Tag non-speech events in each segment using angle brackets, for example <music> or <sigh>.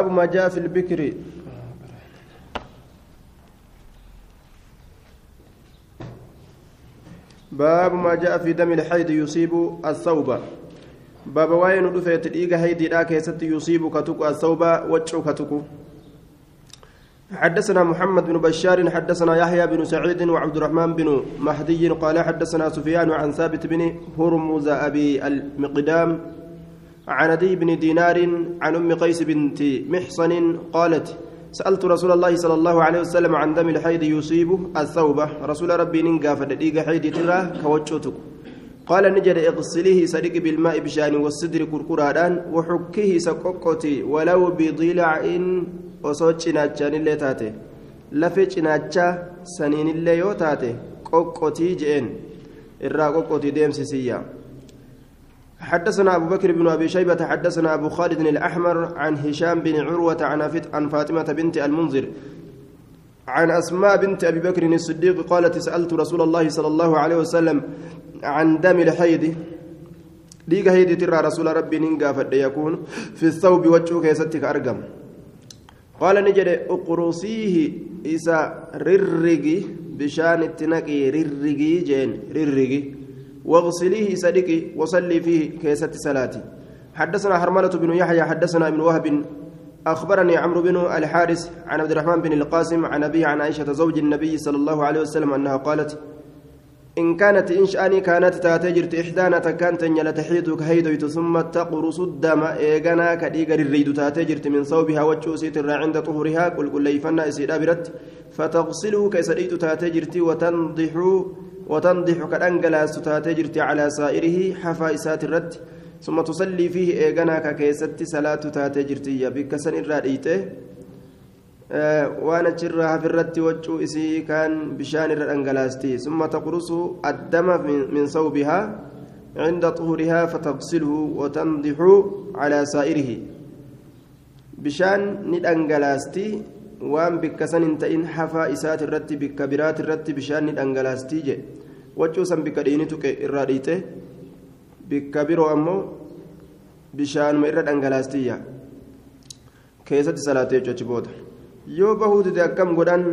باب ما جاء في البكر. باب ما جاء في دم الحيض يصيب الثوب. باب وين دفيت ديغا هيدي دا كيست يصيب كتك الثوب وجو كتك حدثنا محمد بن بشار حدثنا يحيى بن سعيد وعبد الرحمن بن مهدي قال حدثنا سفيان عن ثابت بن هرمز أبي المقدام. عن عدي بن دينار عن أم قيس بنت محصن قالت سألت رسول الله صلى الله عليه وسلم عن دم الحيض يصيب الثوب. رسول ربي ننقى فدقيق حيض ترى كوجوتك قال نجد اغسليه صديق بالماء بشأن والصدر كركرادان وحكه سقوقتي ولو بضلع cinaachaan illee taate lafee cinaacha saniin illee yoo taate qoqqotii je'een irraa qoqqotii deemsisiyya حدثنا أبو بكر بن أبي شيبة حدثنا أبو خالد الأحمر عن هشام بن عروة عن فاطمة بنت المنذر عن أسماء بنت أبي بكر الصديق قالت سألت رسول الله صلى الله عليه وسلم عن دم الحيض. ديك هيدي ترى رسول ربي ننقى يكون في الثوب وجهك يستك أرقم. قال نجد أقرصيه إسا ررقي بشان التنقي ررقي جين ررقي. واغسليه صدقي وصلي فيه كيسة صلاتي. حدثنا حرملة بن يحيى حدثنا ابن وهب. أخبرني عمرو بن الحارث عن عبد الرحمن بن القاسم عن أبي عن عائشة زوج النبي صلى الله عليه وسلم أنها قالت إن كانت إن شأني كانت تاتجرت إحدانا تكانت تحيد كهيدويت ثم تقرص الدم إيغانا كديغر الريد تاتجرت من صوبها وجوسيت عند طهورها قل قل ليفنا إسيدا برت فتغسله كيسريت تاتجرت وتنضح وتنضح كالأنجلاس تاتجرت على سائره حفائسات الرد ثم تصلي فيه إيغانا ككيست صلاة تاتجرت بكسن الراديته waan achirraa hafirratti waccuu isii kaan bishaan irra dhangalaasti summa taqrusu addama min sawbihaa cinda طهورها فتغسله وتنضح على سائره bishaan ni dhangalaasti waan bikka san hin ta'in hafaa isaati irratti bikka biraati irratti bishaan ni dhangalaastii je waccuu san bikka dhiini tuqe irraa dhiite bikka biroo ammoo bishaanuma irra dhangalaastiyya keessatti salaatee jechuudha booda yoo bahuu dide akkam godhan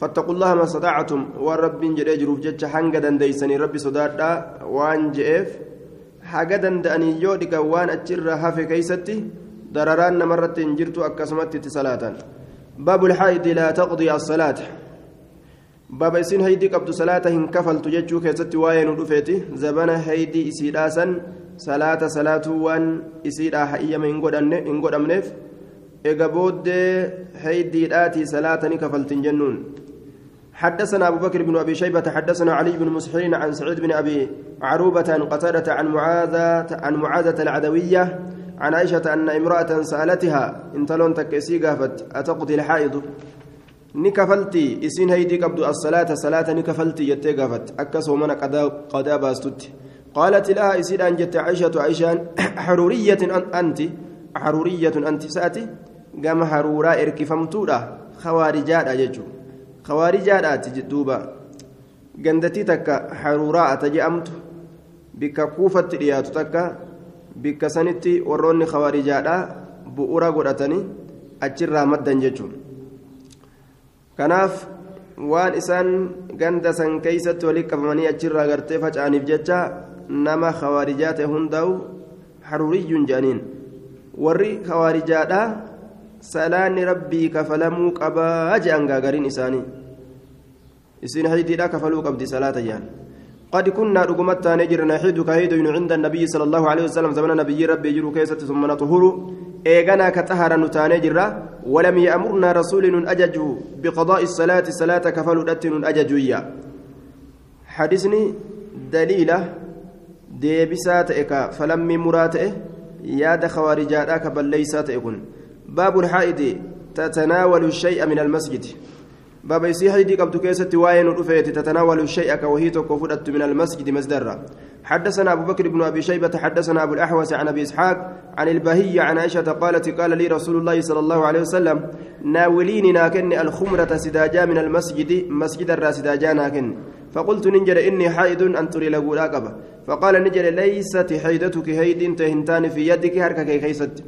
فاتقوا الله ما استطعتم والرب جل يجروف جتش حنقا دنديسني ربي صدادا وان جئف حاجة دندأني يودك وان أتشر هافي كيستي درران مرة جرت أكسمت صلاة باب الحائض لا تقضي الصلاة باب إسين هيدي قبض صلاة هن كفل تججو كيستي واين ودفيتي زبنا هيدي إسيداسا صلاة صلاة وان إسيدا حقيا من قد أمنف إيجا بود هيدي آتي صلاة كفلت جنون حدثنا أبو بكر بن أبي شيبة حدثنا علي بن مسحرين عن سعيد بن أبي عروبة عن قتادة عن معاذة عن معاذة العدوية عن عائشة أن امرأة سألتها إن تلون تكسي قافت أتقضي الحائض نكفلتي إسين هيدي قبض الصلاة صلاة نكفلتي يتي قافت أكس ومن قدا باستت قالت لها إسين أن جت عائشة عائشة حرورية أنت حرورية أنت سأتي قام حرورا إركفمتودا خوارجات أججو خوارجات دوبا قندتي تكا حرورا أتجأمت بك كوفة ريات تكا bikka sanitti warroonni khawarijaadha bu'uura godhatanii achirraa maddan jechuun. Kanaaf waan isaan ganda san keeysatti walii qabamanii achirraa gartee faca'aniif jecha nama khawaarijaa ta'e hundaa'u haruriyyuun jedhaniin warri khawarijaadha salaanni rabbii kafalamuu qabaa je'an gaagariin isaanii isin haydiidha kafaluu qabdi salaata jedhan قد كنا رقمت نجر نحيد كهيد عند النبي صلى الله عليه وسلم زمن نبي ربي يجر كيسة ثم نطهر. إيغانا كتهر نتانجر ولم يأمرنا رسول أجج بقضاء الصلاة صلاة كفل أتن أججويا حدثني دليلة ديبسات إكا فلم مراتئه ياد خوارجات بل ليسات إكن. باب الحائد تتناول الشيء من المسجد. بابا يسيحي قبل كيسة واين رفيت تتناول الشيء كوهي كفرت من المسجد مزدرة حدثنا أبو بكر بن أبي شيبة حدثنا أبو الأحوس عن أبي إسحاق عن البهية عن عائشة قالت قال لي رسول الله صلى الله عليه وسلم ناوليني ناكن الخمرة سداجا من المسجد مسجد الراسداجا ناكن. فقلت ننجر إني حائد أن تري له فقال نجر ليست حيدتك هيد تهنتان في يدك هركك كيست.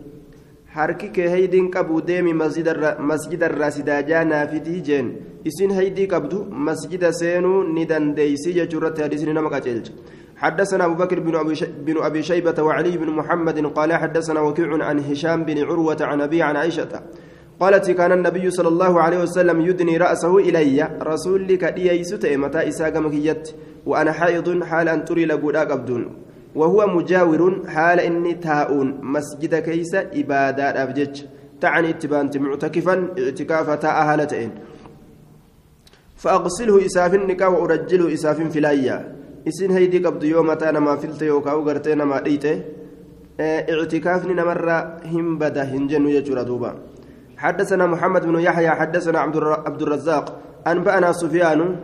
Harki kee haydiin qabu deemi masjidarraa sidaajaa naafidii jeen. Isin haydii qabdu masjida seenuu ni dandeeysii jechuu irratti hadiisni nama qaceelcha. حدثنا أبو بكر بن أبي شيبة وعلي بن محمد قال حدثنا وكيع عن هشام بن عروة عن أبي عن عائشة قالت كان النبي صلى الله عليه وسلم يدني رأسه إلي رسول إيسوت متى إساق مكيت وأنا حائض حال أن تري لقوداك أبدون وهو مجاور حال إني تاؤون مسجد كيس إبادات أبجج. تعني اتبانت معتكفا اعتكافا تاء هالتين فأغسله إساف النكاح وأرجله إساف فلايا إسين هيدي قبض يوم تانا ما فلت يوكاو قرتين ما ديته اعتكافني نمر هم بدا هنجن يجور دوبا. حدثنا محمد بن يحيى حدثنا عبد الرزاق. أنبأنا سفيان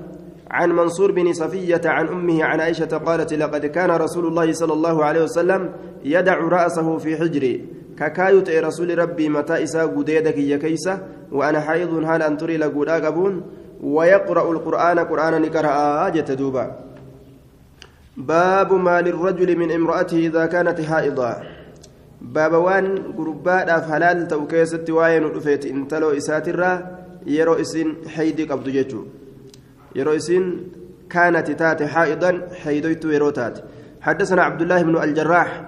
عن منصور بن صفية عن أمه عن عائشة قالت لقد كان رسول الله صلى الله عليه وسلم يدع رأسه في حجري. ككايوت رسول ربي متى إسا قديدك يا كيسة؟ وأنا حيض هل أن تري لقود ويقرأ القرآن قرآنا نكرها آجة دوبا. باب ما للرجل من امرأته إذا كانت حائضا. باب وان قربات حلال توكيست واين رفيت انتلو إساترا يرو إسين حيدي قبض جيتشو يرو إسين كانت تات حائضا حيديت ويروتات حدثنا عبد الله بن الجراح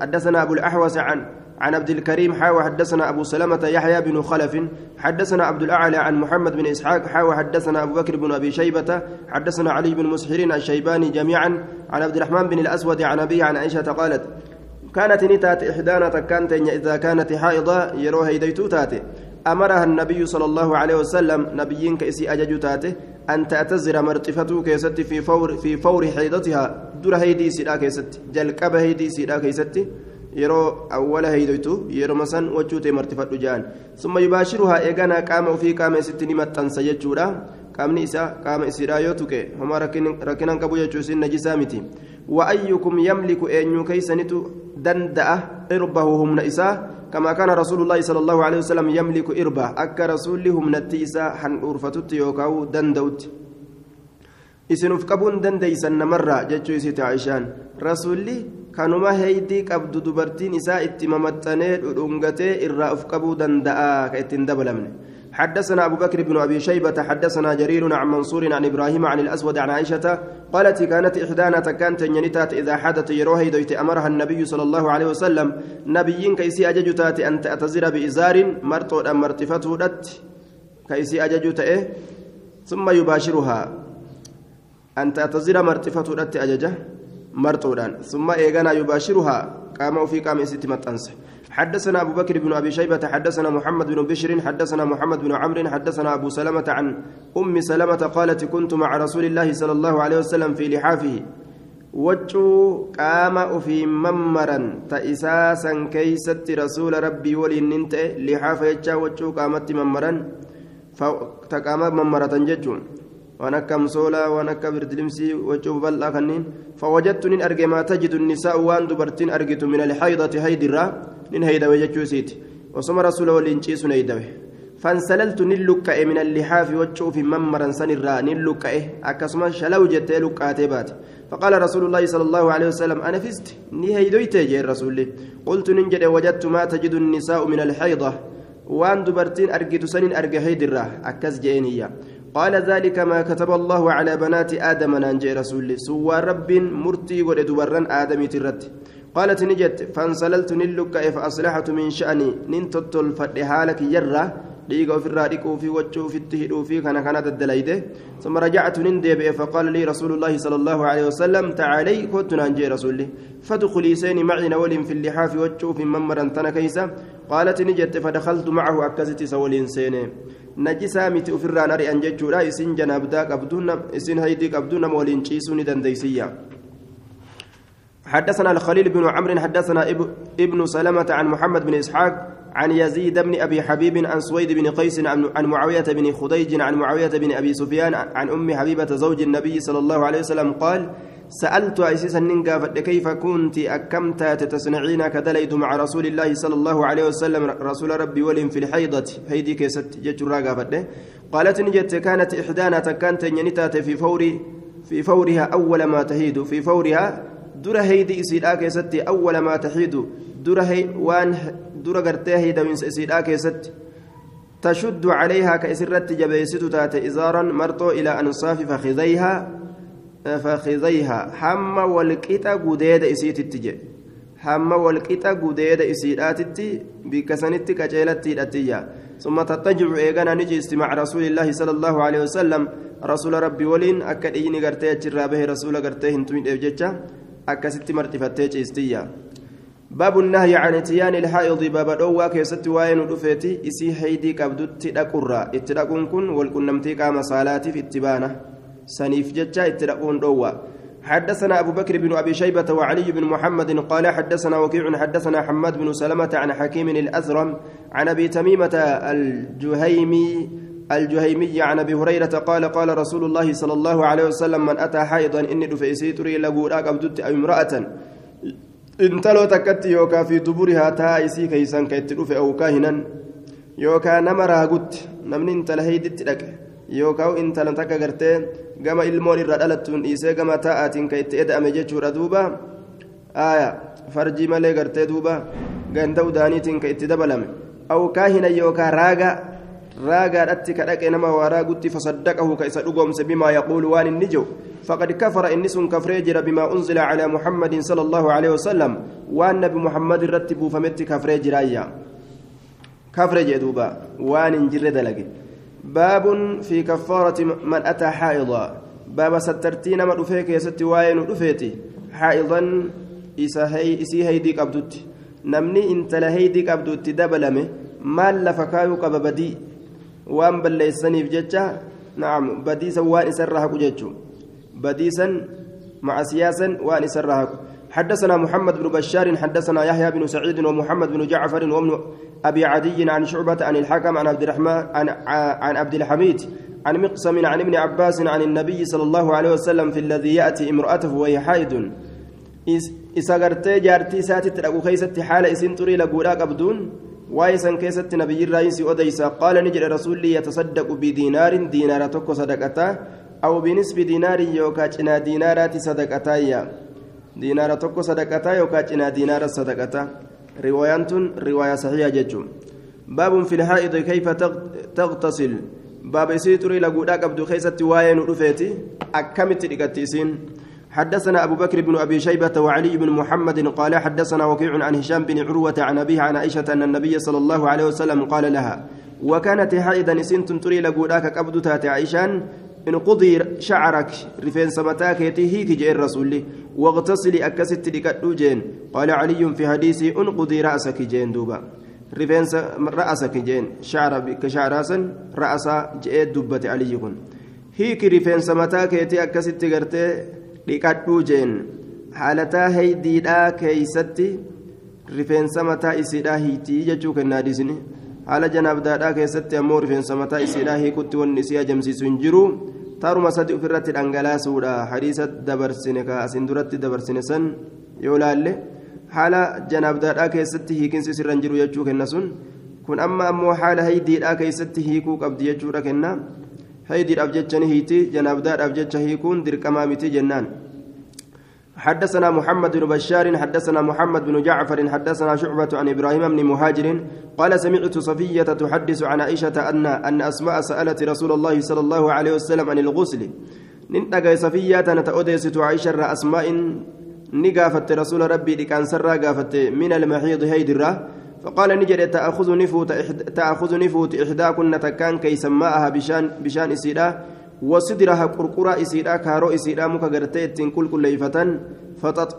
حدثنا أبو الأحوص عن عن عبد الكريم حاوى حدثنا أبو سلمة يحيى بن خلف حدثنا عبد الأعلى عن محمد بن إسحاق حاوى حدثنا أبو بكر بن أبي شيبة حدثنا علي بن مسحرين الشيباني جميعا عن عبد الرحمن بن الأسود عن أبي عن عائشة قالت كانت نتات إحدانا تكانت إذا كانت حائضة يروها يديتو تاتي. أمرها النبي صلى الله عليه وسلم نبيين كإسي أجج تاته أن تعتذر مرتفته كيست في فور في فور حيضتها در هيدي سيدا كيست جلقب هيدي سيدا كيست yeroo san wachuute martifadhu jaan summa yubaashiruhaa eeganaa qaama ofii qaama isitti ni maxxansa jechuudha qaamni isaa qaama isiidhaa yoo tuqe homaa rakkinaan qabu jechuu isin najisaa miti وأيكم يملك أن يكيسنت دندأ إربه هم نئسا كما كان رسول الله صلى الله عليه وسلم يملك إربه أك رسولهم نتيسا حن أرفتت يوكاو دندوت qabuun dandeeysan namarraa jechuu isiiti aishaan rasuulli kanuma heeydii qabdu dubartiin isaa itti mamaxxanee dhudhungatee irraa uf qabuu danda'a ka ittiin dabalamne حدثنا أبو بكر بن أبي شيبة حدثنا جرير عن منصور عن إبراهيم عن الأسود عن عائشة قالت كانت إحدانا كانت ينتات إذا حدث يروه دويت أمرها النبي صلى الله عليه وسلم. نبيين كيسي أججتات أن تعتذر بإزار مرتو أم مرتفته كيسي أججت إيه؟ ثم يباشرها. أن تعتذر مرتفة رت أججة مرتودان ثم إيغانا يباشرها. قام في قام ست متأنس حدثنا أبو بكر بن أبي شيبة حدثنا محمد بن بشر حدثنا محمد بن عمرو حدثنا أبو سلمة عن أم سلمة قالت كنت مع رسول الله صلى الله عليه وسلم في لحافه. وجو قام في ممرا تأساسا كيست رسول ربي ولننت لحاف يجا وجو قامت ممرا فتقام ممرة ججون akka amsoolaa waan akka birdilimsii waccuu bal'aa kanneen fawwajattu nin arge maa tajidu nisaa'u waan dubartiin argitu min alhaydati haydirraa nin haydawe jechuu isiiti osoma rasuula waliin ciisun haydawe فانسللت نلقى من اللحاف وجوف ممرا سنرا نلقى أكسما شلو جت لقى بات فقال رسول الله صلى الله عليه وسلم أنا فزت نهي دويت يا رسول قلت ننجد وجدت ما تجد النساء من الحيضة وان دبرتين أرجت سنين أرجى هيدرة أكز جينية قال ذلك ما كتب الله على بنات آدم نانجي رسول سوى رب مرتي ودبرا آدم ترت. قالت نجت فانسللت نلك فأصلحت من شأني. ننتطل فدحالك يرى. Dhiiga ofirraa dhiquu fi wachuu ofitti hidhuu fi kana kana daddalayde ثم رجعت نندب فقال لي رسول الله صلى الله عليه وسلم تعالي كنت نانجي رسولي فادخلي سيني معي نول في اللحاف وشوف ممرا تنكيسا قالت نجت فدخلت معه أكزت سولين سيني نجسا متي أفران أري أنججورا إسن جنابدا قبدون إسن هيدي قبدون مولين شيسوني دنديسيا حدثنا الخليل بن عمرو حدثنا ابن سلمة عن محمد بن إسحاق عن يزيد بن أبي حبيب عن سويد بن قيس عن معاوية بن خديج عن معاوية بن أبي سفيان عن أم حبيبة زوج النبي صلى الله عليه وسلم قال سألت عيسيسا ننقى كيف كنت أكمت تصنعين كدليت مع رسول الله صلى الله عليه وسلم رسول ربي ولم في الحيضة؟ هيدي كيست جتر قالت نجت كانت إحدانا تكانت ينتات في فور في فورها أول ما تهيد في فورها در هيدي إسيلا كيست أول ما تحيد. در وان dura gartee hiidamiinsa isiidhaa keessatti تشد عليها كإسرت جبيست تات إزارا مرطو إلى أنصاف فخذيها فخذيها حم والكتا قديد إسيت التجي حم والكتا قديد إسيرات بكسنت كجيلت التجا ثم تتجع إيغانا نجي استماع رسول الله صلى الله عليه وسلم رسول ربي ولين أكد إيني قرتي به رسول قرتي هنتمين إبجتشا أكست مرتفتي استيا باب النهي عن اتيان الحائض باب دوا كيست واين دفيتي إسي حيدي قبدت دقرا اتدقون كن والكنمتي قام صلاتي في اتبانة. سنيف ججا اتدقون دوا حدثنا أبو بكر بن أبي شيبة وعلي بن محمد قال حدثنا وكيع حدثنا حماد بن سلمة عن حكيم الأزرم عن أبي تميمة الجهيمي الجهيمي عن أبي هريرة قال قال رسول الله صلى الله عليه وسلم من أتى حائضا إني دفئسي تري لقولا قبدت أو امرأة. Intaloo takkatti yookaan fi duburihaa taa isii keeysan ka itti dhufe awkaahinan yookaan nama raagutti namni intala heeyditti dhaqe yookaan intala takka gartee gama ilmoon irra dhalattuun dhiisee gama taa'aatiin ka itti eda'ame jechuudha duuba aaya farjii malee gartee duuba ganda udaaniitiin ka itti dabalame awkaahinan yookaan raaga raagaadhatti ka dhaqe nama waa raagutti fasaddaqahu ka isa dhugoomse bimaa yaquulu waan inni jiru فقد كفر إنس كفريجر بما أنزل على محمد صلى الله عليه وسلم وأن نبي محمد رتب فمت كفريجر أيا كفريج دوبا وان انجر دلق باب في كفارة من أتى حائضا باب سترتين ما رفيك يا ست واين رفيتي حائضا إسي هيدي قبدت نمني انت لهيدي قبدت دبلمه مال لفكايو قببدي وان بليسني بججة نعم بدي سوان إسرها كججو بديسا مع سياسا وان سرها حدثنا محمد بن بشار حدثنا يحيى بن سعيد ومحمد بن جعفر وابن ابي عدي عن شعبة عن الحكم عن عبد الرحمن عن عن عبد الحميد عن مقسم عن ابن عباس عن النبي صلى الله عليه وسلم في الذي ياتي امراته وهي gartee jaartii isaatitti dhaqu keeysatti haala isin xurii laguudhaa qabduun? San keessatti nabiyyirraa insi odeysa qaala ni jedhe rasuulli yatasaddaqu bidiinaarin diinaara tokko sadaqataa أو بنسب دينار يوكا جنا دينارات صدقتايا دينار توكو صدقتا يوكا جنا دينار صدقتا. رواية رواية صحيحة ججم باب في الحائض كيف تغتسل باب سيتري لقودا قبض خيسة واين رفيتي. أكمت لقتيسين. حدثنا أبو بكر بن أبي شيبة وعلي بن محمد قال حدثنا وكيع عن هشام بن عروة عن أبيه عن عائشة أن النبي صلى الله عليه وسلم قال لها وكانت حائضا سنت تري لقوداك قبض تاتي عائشان إن قضي شعرك رفين سمتاك هيك جاء الرسول واغتسلي أكست لكتو جين. قال علي في حديثي إن قضي رأسك جين دوبا. رفين رأسك جين شعر كشعراسا رأس جاء دبة علي كن هيك رفين سمتاك أكست قرتي dhiqadhuu jeen haalataa heydiidhaa keeysatti rifeensa mataa isiidhaa hiitii jechuu kennaa disni haala janaabdaadhaa keessatti ammoo rifeensa mataa isiidhaa hiikutti wanni isii ajamsiisu hin jiru. Taaruma sadi ofirratti dhangalaasuudha. Hadiisa dabarsine kaa asin duratti dabarsine san yoo laalle haala janaabdaadhaa keessatti hiikinsi isirra hin jiru jechuu kenna sun. Kun amma ammoo haala heydiidhaa keessatti hiikuu qabdi jechuudha kennaa jecha ni hiiti janaabdaadhaaf jecha hiikuun dirqamaa miti jennaan حدثنا محمد بن بشار حدثنا محمد بن جعفر حدثنا شعبة عن إبراهيم بن مهاجر. قال سمعت صفية تحدث عن عائشة أن أن أسماء سألت رسول الله صلى الله عليه وسلم عن الغسل. ننتقى صفية نتأوديست عائشة أسماء. نقافت رسول ربي لكان سرى قافت من المحيض هيدرة. فقال نجد تأخذ نفوت تأخذ نفوت إحداكن تكان كي سماءها بشان بشان إسيدا وصدرها قرقرة إسيدا كارو إسيدا مكغرتي تن كل كليفة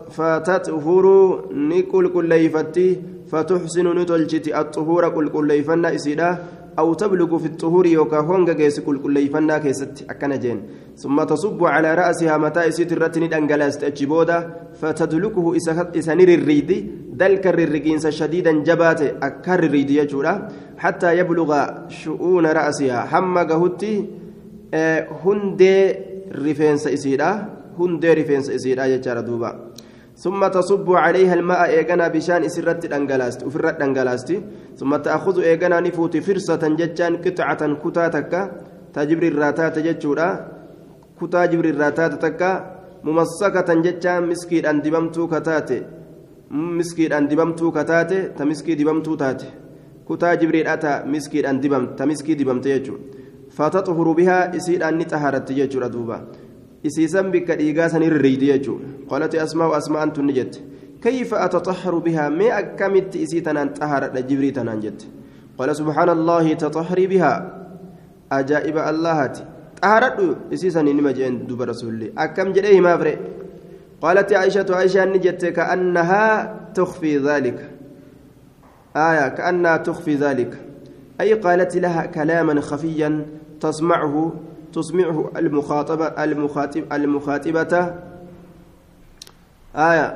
فتطهر نكل كليفتي فتحسن نتلجتي الطهور كل كليفنا إسيدا أو تبلغ في الطهور يوكا هونغا كيس كل كليفنا كيست أكنا جين. ثم تصب على رأسها متى إسيت الرتن دنجلاست أجبودا فتدلكه إسنير الريد. دلك الرقين شديدا جبات أكر الريد يجورا. حتى يبلغ شؤون رأسها. حما قهتي hundee rifeensa isiidha hundee rifeensa isiidha jechaadha duuba ثم تصب عليها الماء إيجانا بشان إسرت دنجلاست وفرت دنجلاستي ثم تأخذ إيجانا نفوت فرصة جتان قطعة كتاتك تجبر الراتات جتشورا كتا جبر الراتات تكا جتان مسكين أن دممتو كتاتي miskiidhaan dibamtuu kataate ta miskii dibamtuu taate kutaa jibriidha ta miskiidhaan dibamte ta miskii dibamte jechuudha fataxhuru bihaa isiidhaan ni xahaaratti jechuudha duuba isiisan bikka dhiigaa san irriidi jechuudha. Qolate asmaa asmaa'an tunni jette. Kayfa ataxaharu bihaa mee akkamitti isii tanaan xahaaradha jibrii tanaan jette? سبحان الله تطهري بها أجائب اللهاتي طهرت إسيسا نما جين دوب رسول الله أكم جريه ما فرق قالت عائشة عائشة نجت كأنها تخفي ذلك آية كأنها تخفي ذلك أي قالت لها كلاما خفيا تسمعه تسمعه المخاطبة المخاطب المخاطبة آية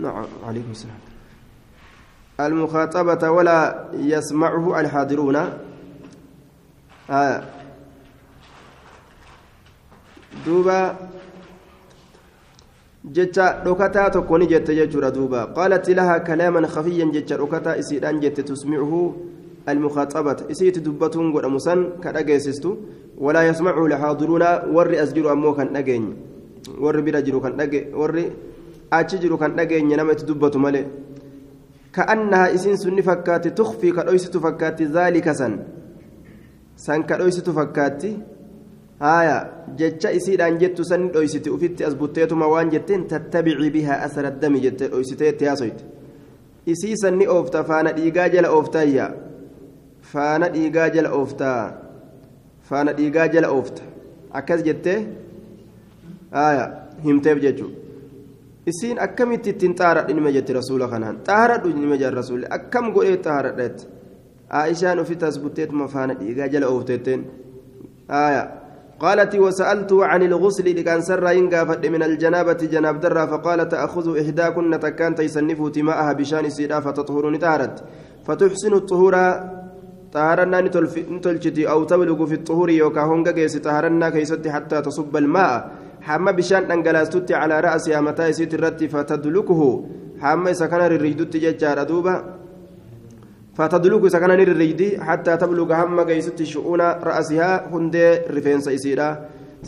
نعم عليكم السلام المخاطبة ولا يسمعه الحاضرون آية دوبا dhokataa tokko ni jette jechuudha duuba qaalat lahaa kalaaman khafiyyan jecha dhokataa isiidhaan jette tusmicuhu almukhaxabata isiiti dubbatuun godhamu san ka dhageessistu warri as jiru ammoo kan dhageenye warri bira jiru kan dhage warri achi jiru kan dhageenye nama itti dubbatu malee كأنها إسين سني فكاتي تخفي كدويست فكاتي ذلك سن. سن كدويست فكاتي. آية. جتشا إسيدان جتو سن دويستي أفتي أزبطيتما وان جتين. تتبعي بها أثر الدم جت دويستي تياسويت. إسي سني أوفتا. فانا ديغا جل أوفتا يا فانا ديغا جل أوفتا. ديغا جل أوفتا أكاس جتة آية همتيف جتشو isiin akkamitti ittiin xaaradhu nima jetti rasuula kanaan xaaradhu nima jedhan rasuulli akkam godhee xaaradheet aishaan ofitti as butteetuma faana dhiigaa jala ooftetteen aayaa قالت وسألت عن الغسل لكان سر ينقافت من الجنابة جناب درة فقال تأخذ إحداكن تكان تيسنف ماءها بشان سيدا فتطهر نتارت فتحسن الطهور طهرنا نتلجتي أو تبلغ في الطهور يوكا هونغا كيس طهرنا كيست حتى تصب الماء حما بشان أنجلاستت على رأسها متى يسيت الرت فتدلكه حما سكن الريدت ججار دوبا فتدلك سكن الريد حتى تبلغ هم جيست شؤون رأسها هند رفنس يسيرا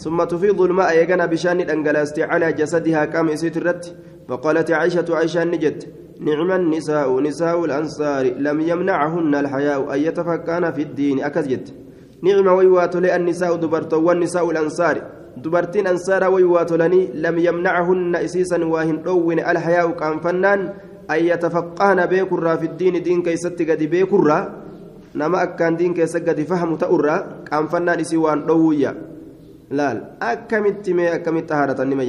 ثم تفيض الماء يجنا بشان أنجلاست على جسدها كم يسيت الرت فقالت عائشة عائشة نجت نعم النساء نساء الأنصار لم يمنعهن الحياء أن يتفكان في الدين أكزجت نعم ويوات النساء دبرت والنساء الأنصار dubartiin ansaaraa way waa tolanii lam yamnachunna isiisan waa hin dhoowwine alhayaa'u qaanfannaan an yatafaqqahna beekurraa fiddiini diin keeysatti gadi beekurraa nama akkaan diin keessa gadi fahamu ta'urraa qaanfannaan isii waan dhoowwuyya laal akkamitti mee akkamitti tahaaratan nima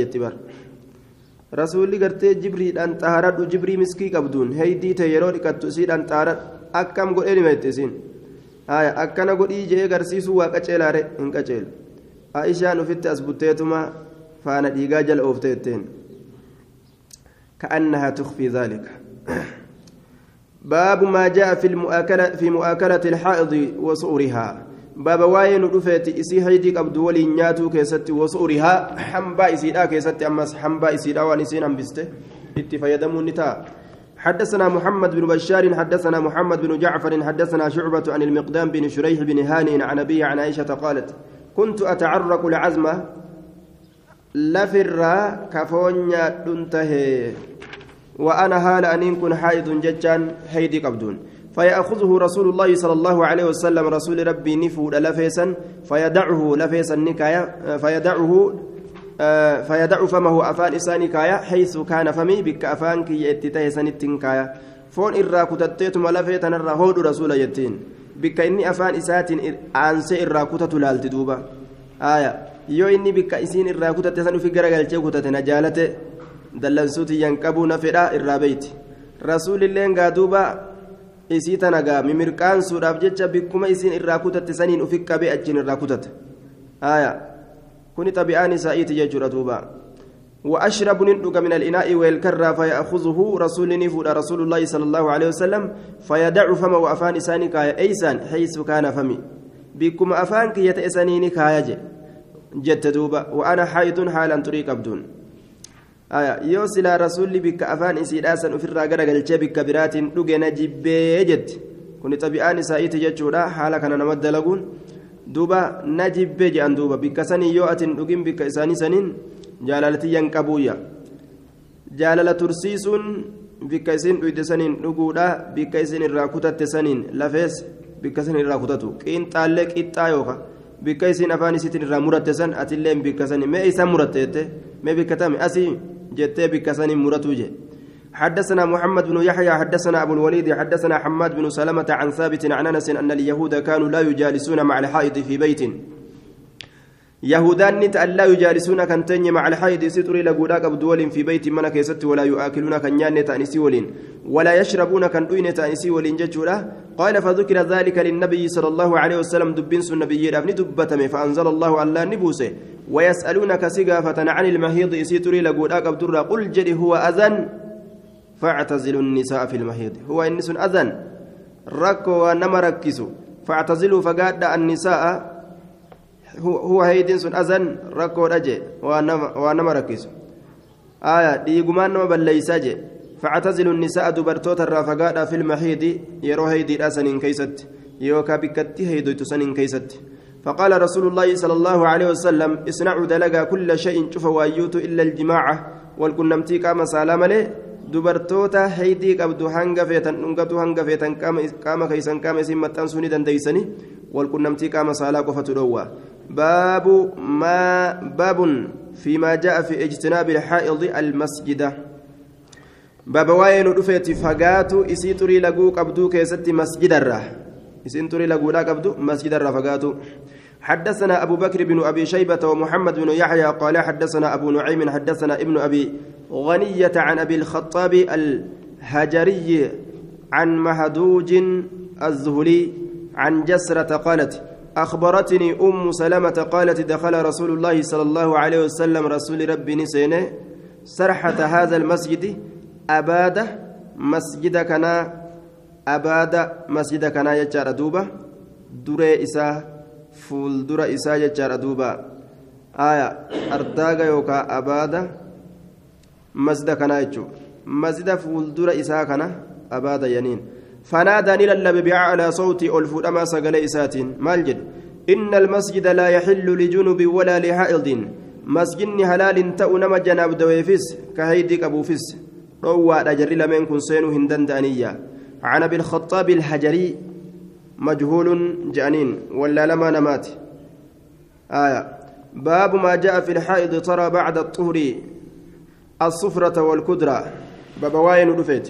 rasuulli gartee jibriidhaan xahaaradhu jibrii miskii qabduun heeydii ta'e yeroo dhiqattu isiidhaan xahaaradhu akkam godhee nima jette isiin akkana godhii jee garsiisuu waa qaceelaare hin qaceelu عائشان وفت أسبتيتما فأنا ديجا جل أوفتيتين كأنها تخفي ذلك باب ما جاء في المؤاكلة في مؤاكلة الحائض وصورها باب واين رفيت إسي هيدي قبض ولي نياتو كيست وصورها حنبا إسيدا كيست أمس حنبا إسيدا ونسين أمبسته اتفايدمون نتا حدثنا محمد بن بشار حدثنا محمد بن جعفر حدثنا شعبة عن المقدام بن شريح بن هاني عن أبيه عن عائشة قالت كنت أتعرق العزم لفرا كفونيا دنته وأنا هال أن كن حائض ججان هيدي قبدون فيأخذه رسول الله صلى الله عليه وسلم رسول ربي نفود لفيسا فيدعه لفيسا نكايا فيدعه آه فيدع فمه أفان إساني كايا حيث كان فمي بك أفان كي يتتهي سنتين كايا فون إرا كتتيتم لفيتا نرى هود رسول يتين bikka inni afaan isaatiin aansee irraa kutatu laalti duuba aya yoo inni bikka isiin irraa kutate san ufi garagalchee kutate na jaalate dallansuutiyyan qabuu na fedha irraa beeyti rasuulilleen gaa duuba isii tana gaa mimirqaansuudhaaf jecha bikkuma isiin irraa kutatte saniin ufi qabee achiin irraa kutate aya. Kuni xabi'aan isaa'iiti jechuudha duuba. وأشرب ندق من الإناء والكرة فيأخذه رسول نفود رسول الله صلى الله عليه وسلم فيدع فمه وأفان إساني كايا أيسان حيث كان فمي بكم أفان كي يتأسنيني جت دوبا وأنا حائض حالا طريق أبدون yoo silaa rasuulli bikka afaan isiidhaasan ofirraa garagalchee bikka biraatiin dhuge na jibbee jetti kuni xabi'aan isaa'iiti jechuudha haala kana nama dalaguun. Duuba na jibbee jedhan duuba. Bikka sanii yoo atin dhugin bikka isaanii saniin jaalaltiyyan qabuuyya. Jaalala tursiisuun bikka isin dhuyde saniin dhuguudha bikka isin irraa kutatte saniin lafees bikka san irraa kutatu. Qiinxaallee qixxaa yookaan bikka isin afaan isiitiin irraa muratte san atillee bikka sanii mee isaan muratte jette. Mee bikka tame asii. Saniin muratuu jee حدثنا محمد بن يحيى حدثنا أبو الوليد حدثنا حماد بن سلمة عن ثابت عن أنس أن اليهود كانوا لا يجالسون مع الحائض في بيت. يهودان ألا يجالسون كان تني مع الحيض ستري لقولاك بدول في بيت من كيست ولا يؤكلون كان يان تأنسي ولين. ولا يشربون كان دوين تأنسي ولين ججولا. قال فذكر ذلك للنبي صلى الله عليه وسلم دبنس النبي رافني دبتم فأنزل الله الله نبوسه. ويسألونك سقافة عن المهيض ستري لقولاك بدر قل جري هو أذن؟ فاعتزلوا النساء في المهيض هو إنس أذن. ركوا ونما ركسوا فاعتزلوا فقاد النساء. هو هيدين سن أذن ركو رجع وانما ركز آية ديقمان نما بليسا جي فاعتزلوا النساء دبرتوت الرافقات في المحيض يرو هيدي أسن كيست يوكا بكتي هيدو تسن كيست فقال رسول الله صلى الله عليه وسلم اصنعوا دلقا كل شيء شوف وايوت إلا الجماعة والكنمتي كما سلام عليه dubartoota heydii qabdu hanga feetan dhungatu hanga feetan qaama keeysan qaama isin maxxansuu ni dandeeysani? Walqunnamtii qaama saalaa qofatu dhowwa باب ما باب فيما جاء في اجتناب الحائض المسجد. باب واين رفيت فقاتو اسي تري لغو قبدو كيست مسجد الرا. اسي تري لغو قبدو مسجد الرا فقاتو حدثنا أبو بكر بن أبي شيبة ومحمد بن يحيى قال حدثنا أبو نعيم حدثنا ابن أبي غنية عن أبي الخطاب الهجري عن مهدوج الزهلي عن جسرة قالت أخبرتني أم سلمة قالت دخل رسول الله صلى الله عليه وسلم رسول ربي نسينه سرحة هذا المسجد أباد مسجد كنا أباد مسجد كنا يجار دوبا دري إسا فول دري إسا يجار دوبا آية أرداغا يوكا أباد مسجد كنا يجو. مسجد فول دري إسا كنا أباد ينين. فنادى نللب بأعلى صوتي ألف أما سقل إسات مالجد إن المسجد لا يحل لجنب ولا لحائض. مسجد هلال تأنما جناب دويفس كهيدك أبو فس روى أجر لمن كن سينو هندن دانية. عن أبي الخطاب الحجري مجهول جانين ولا لما نمات. آية. باب ما جاء في الحائض ترى بعد الطهر الصفرة والكدرة. باب واين رفيت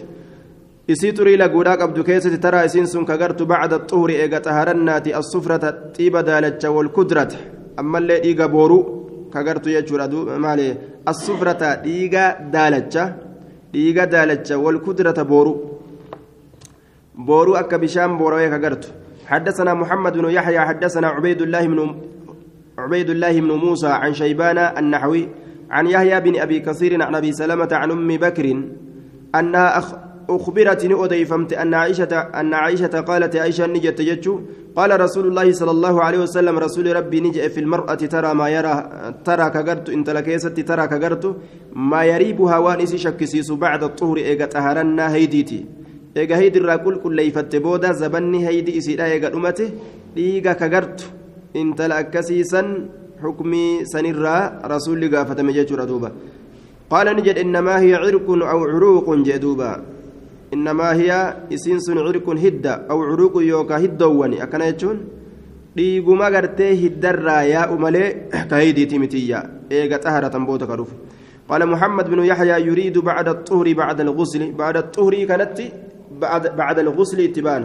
isii xurii laguudhaa qabdu keessatti taraa isiin sun kagartu bacda xuhuri eega xaharannaati assufrata xiiba daalacha walkudrata ammallee dhiiga booruu kagartu jechuudha maali assufrata dhiiga daalacha dhiiga daalacha walkudrata booruu booruu akka bishaan boorawee kagartu حدثنا محمد بن يحيى حدثنا عبيد الله بن عبيد الله بن موسى عن شيبان النحوي عن يحيى بن ابي كثير عن ابي سلمه عن ام بكر انها أخبرتني أديفمت أن عائشة أن عائشة قالت عائشة نجت جتشو قال رسول الله صلى الله عليه وسلم رسول ربي نجأ في المرأة ترى ما يرى ترى كجرت انت لكيست ترى كجرت ما يريبها وانس شكسيس بعد الطهر إيجا تهرنا هيديتي. إيجا هيد الراكل كل ليفت بودا زبني هيدي إسيدا إيجا أمته إيجا كجرت انت لأكسيسا حكمي سنرى رسول قافة مجيتشو ردوبا قال نجد إنما هي عرق أو عروق جدوبا إنما هي إسين سن عرق هدة أو عروق يوكا هدواني. أكنا يجون؟ dhiiguma gartee hiddarraa yaa'u malee kahidiiti mitiyya eega xahara tamboota kadhuuf قال محمد بن يحيى يريد بعد الطهر بعد الغسل. بعد الطهر كانت بعد بعد الغسل اتبان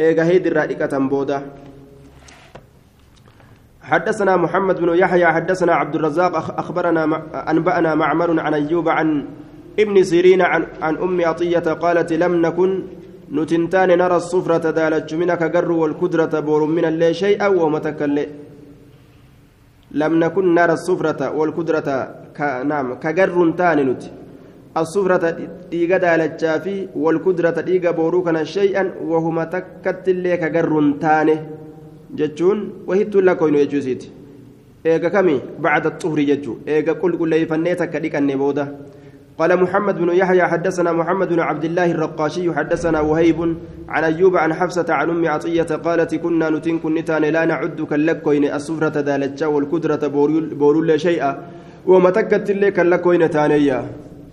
إيغا هيد الرادقة تنبودا. حدثنا محمد بن يحيى حدثنا عبد الرزاق أخبرنا أنبأنا معمر عن أيوب عن ابن سيرين عن, عن أم عطية قالت لم نكن نتنتان نرى الصفرة دالت منك قر والكدرة بور من اللي شيئا ومتكل لم نكن نرى الصفرة والكدرة. نعم كقر تان نت. الصفرة ديغا دالت في والكدرة ديغا بوروكنا شيئا وهما تكت اللي كقر تان. جتون وهي تلا كوينو يجوزيت. كمي بعد الطهر جتو إيغا كل كل يفنيتك ديك النبوده قال محمد بن يحيى حدثنا محمد بن عبد الله الرقاشي حدثنا وهيب عن أيوب عن حفصة عن أم عطية قالت كنا نتن كنتان لا نعد كاللكوين الصفرة دالتشا والكدرة بورول شيئا ومتكت اللي كاللكوين تانيا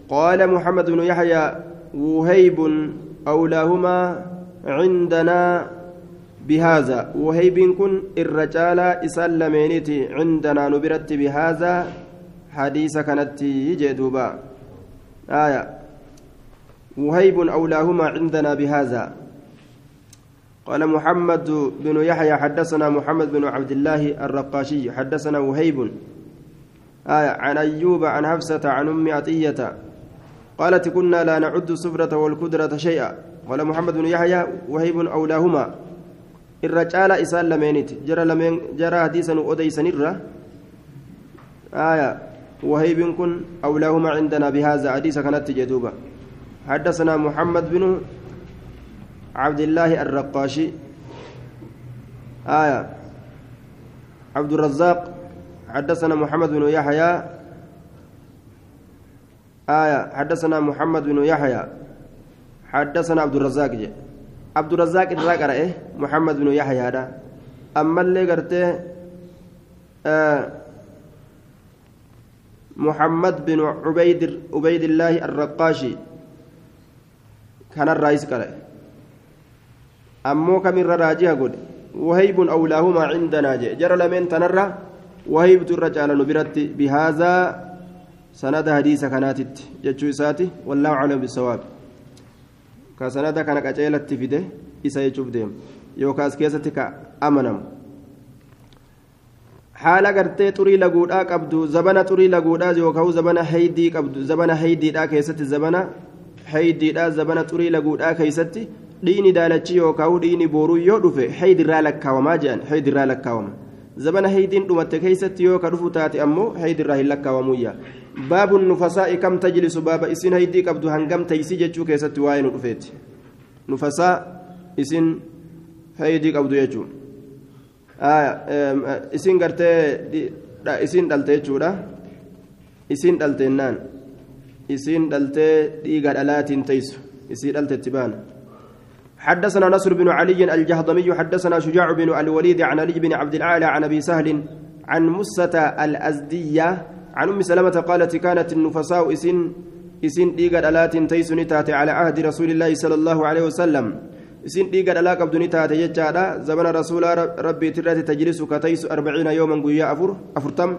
قال محمد بن يحيى وهيب أولاهما عندنا بهذا. وهيب كن الرجال إسلمينتي عندنا نبرت بهذا. حديث كانت يجدوبا آية. وهيب أولاهما عندنا بهذا. قال محمد بن يحيى حدثنا محمد بن عبد الله الرقاشي حدثنا وهيب. آية. عن أيوب عن حفصة عن أم عطية. قالت كنا لا نعد السفرة والكدرة شيئا. قال محمد بن يحيى وهيب أولاهما. الرجال إسان لمينت جرى لمين جرى حديثا أديسا نرى آية. وهيب كن أولاهما عندنا بهذا حديث كانت جدوبة. حدثنا محمد بن عبد الله الرقاشي. آية. عبد الرزاق. حدثنا محمد بن يحيى. آية. حدثنا محمد بن يحيى. حدثنا عبد الرزاق. جي. عبد الرزاق الراقر إيه محمد بن يحيى هذا. أما اللي قرته آه محمد بن عبيد عبيد الله الرقاشي. كان الرئيس قال أمو كم الراجع قل وهيب أولاهما عندنا جرى لمن تنرى. وهيب الرجال نبرت بهذا سند حديث كانت جتشو إساتي. والله أعلم بالصواب. كسند كان قجيلت فيده إسا يجوب ديم. يوكاس كيستي كأمنم haala gartee xurii laguudhaa qabdu zabana xurii laguudhaa yookaan zabana haydii qabdu zabana haydiidhaa keessatti zabana haydiidhaa zabana xurii laguudhaa keessatti dhiini daalachi yookaan dhiini booruu yoo dhufe haydirraa lakkaawamaa jedhan haydirraa lakkaawama zabana haydiin dhumatte keessatti yoo ka dhufu taate ammoo haydirraa hin lakkaawamuyya baabu nufasaa'i kam tajlisu baaba isin haydii qabdu hangam taysii jechuu keessatti waa'ee nu dhufeeti nufasaa isin haydii qabdu jechuudha. Isin gartee isin dhalte jechuudha isin dhalteennaan isin dhaltee dhiiga dhalaatiin teessu. Isii dhalte itti baana. حدثنا نصر بن علي الجهضمي حدثنا شجاع بن الوليد عن علي بن عبد الأعلى عن أبي سهل عن مسة الأزدية عن أم سلمة قالت كانت النفساء إسن إسن ديقة ألات تيسن تاتي على عهد رسول الله صلى الله عليه وسلم isin dhiiga dhalaa qabdu ni taate jechaadha zabana rasuulaa rabbiitirratti tajlisu kataysu arbaciina yooman guyyaa afur afurtam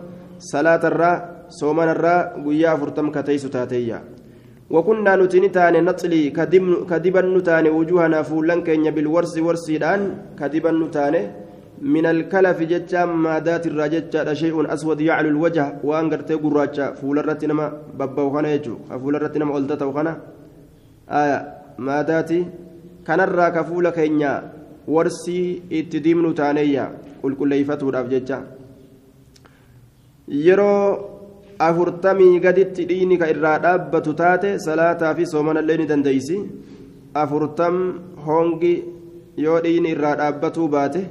salaatarraa soomanarraa guyyaa afurtam kataysu taateeyya وكنا نتني تاني نطلي كدبا نتاني وجوهنا فولن كينيا بالورس ورسيدان كدبا نتاني من الكلف جتا مادات الراجتا شيء اسود يعلو الوجه وانغرتي قراجا فول الرتنما بابا وخنا يجو فول الرتنما قلتتا وخنا آية ماداتي kanarraa ka fuula keenya warsii itti diimnu taaneeyya qulqulleeyfatuudhaaf jecha. Yeroo afurtamii gaditti dhiini ka irraa dhaabbatu taate salaataa fi soomanallee ni dandeeysi. Afurtam hongi yoo dhiini irraa dhaabbatuu baate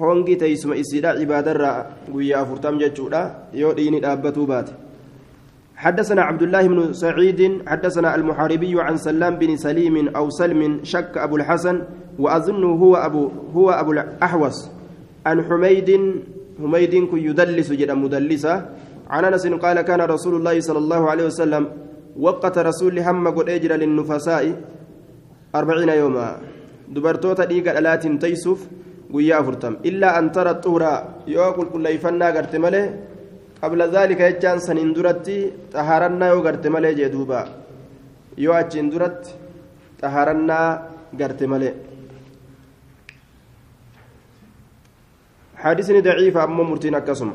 hongi teeysuma isiidha ibaadarraa guyyaa afurtam jechuudha. Yoo dhiini dhaabbatuu baate حدثنا عبد الله بن سعيد حدثنا المحاربي عن سلام بن سليم أو سلم شك أبو الحسن وأظنه هو أبو هو أبو الأحوص. عن حميد حميد كن يدلس جدا مدلسا عن أنس قال كان رسول الله صلى الله عليه وسلم وقت رسول هم قد أجر للنفساء أربعين يوما. دبرتوتا ديقا ألات تيسف ويا فرتم إلا أن ترى الطهر يوكل كل يفنى قرت قبل ذلك يجان سنين درتي طهارنا يو غرت ملي جدوبا يو اچين درت طهارنا غرت ملي. حديثني ضعيف أما مرتين كسم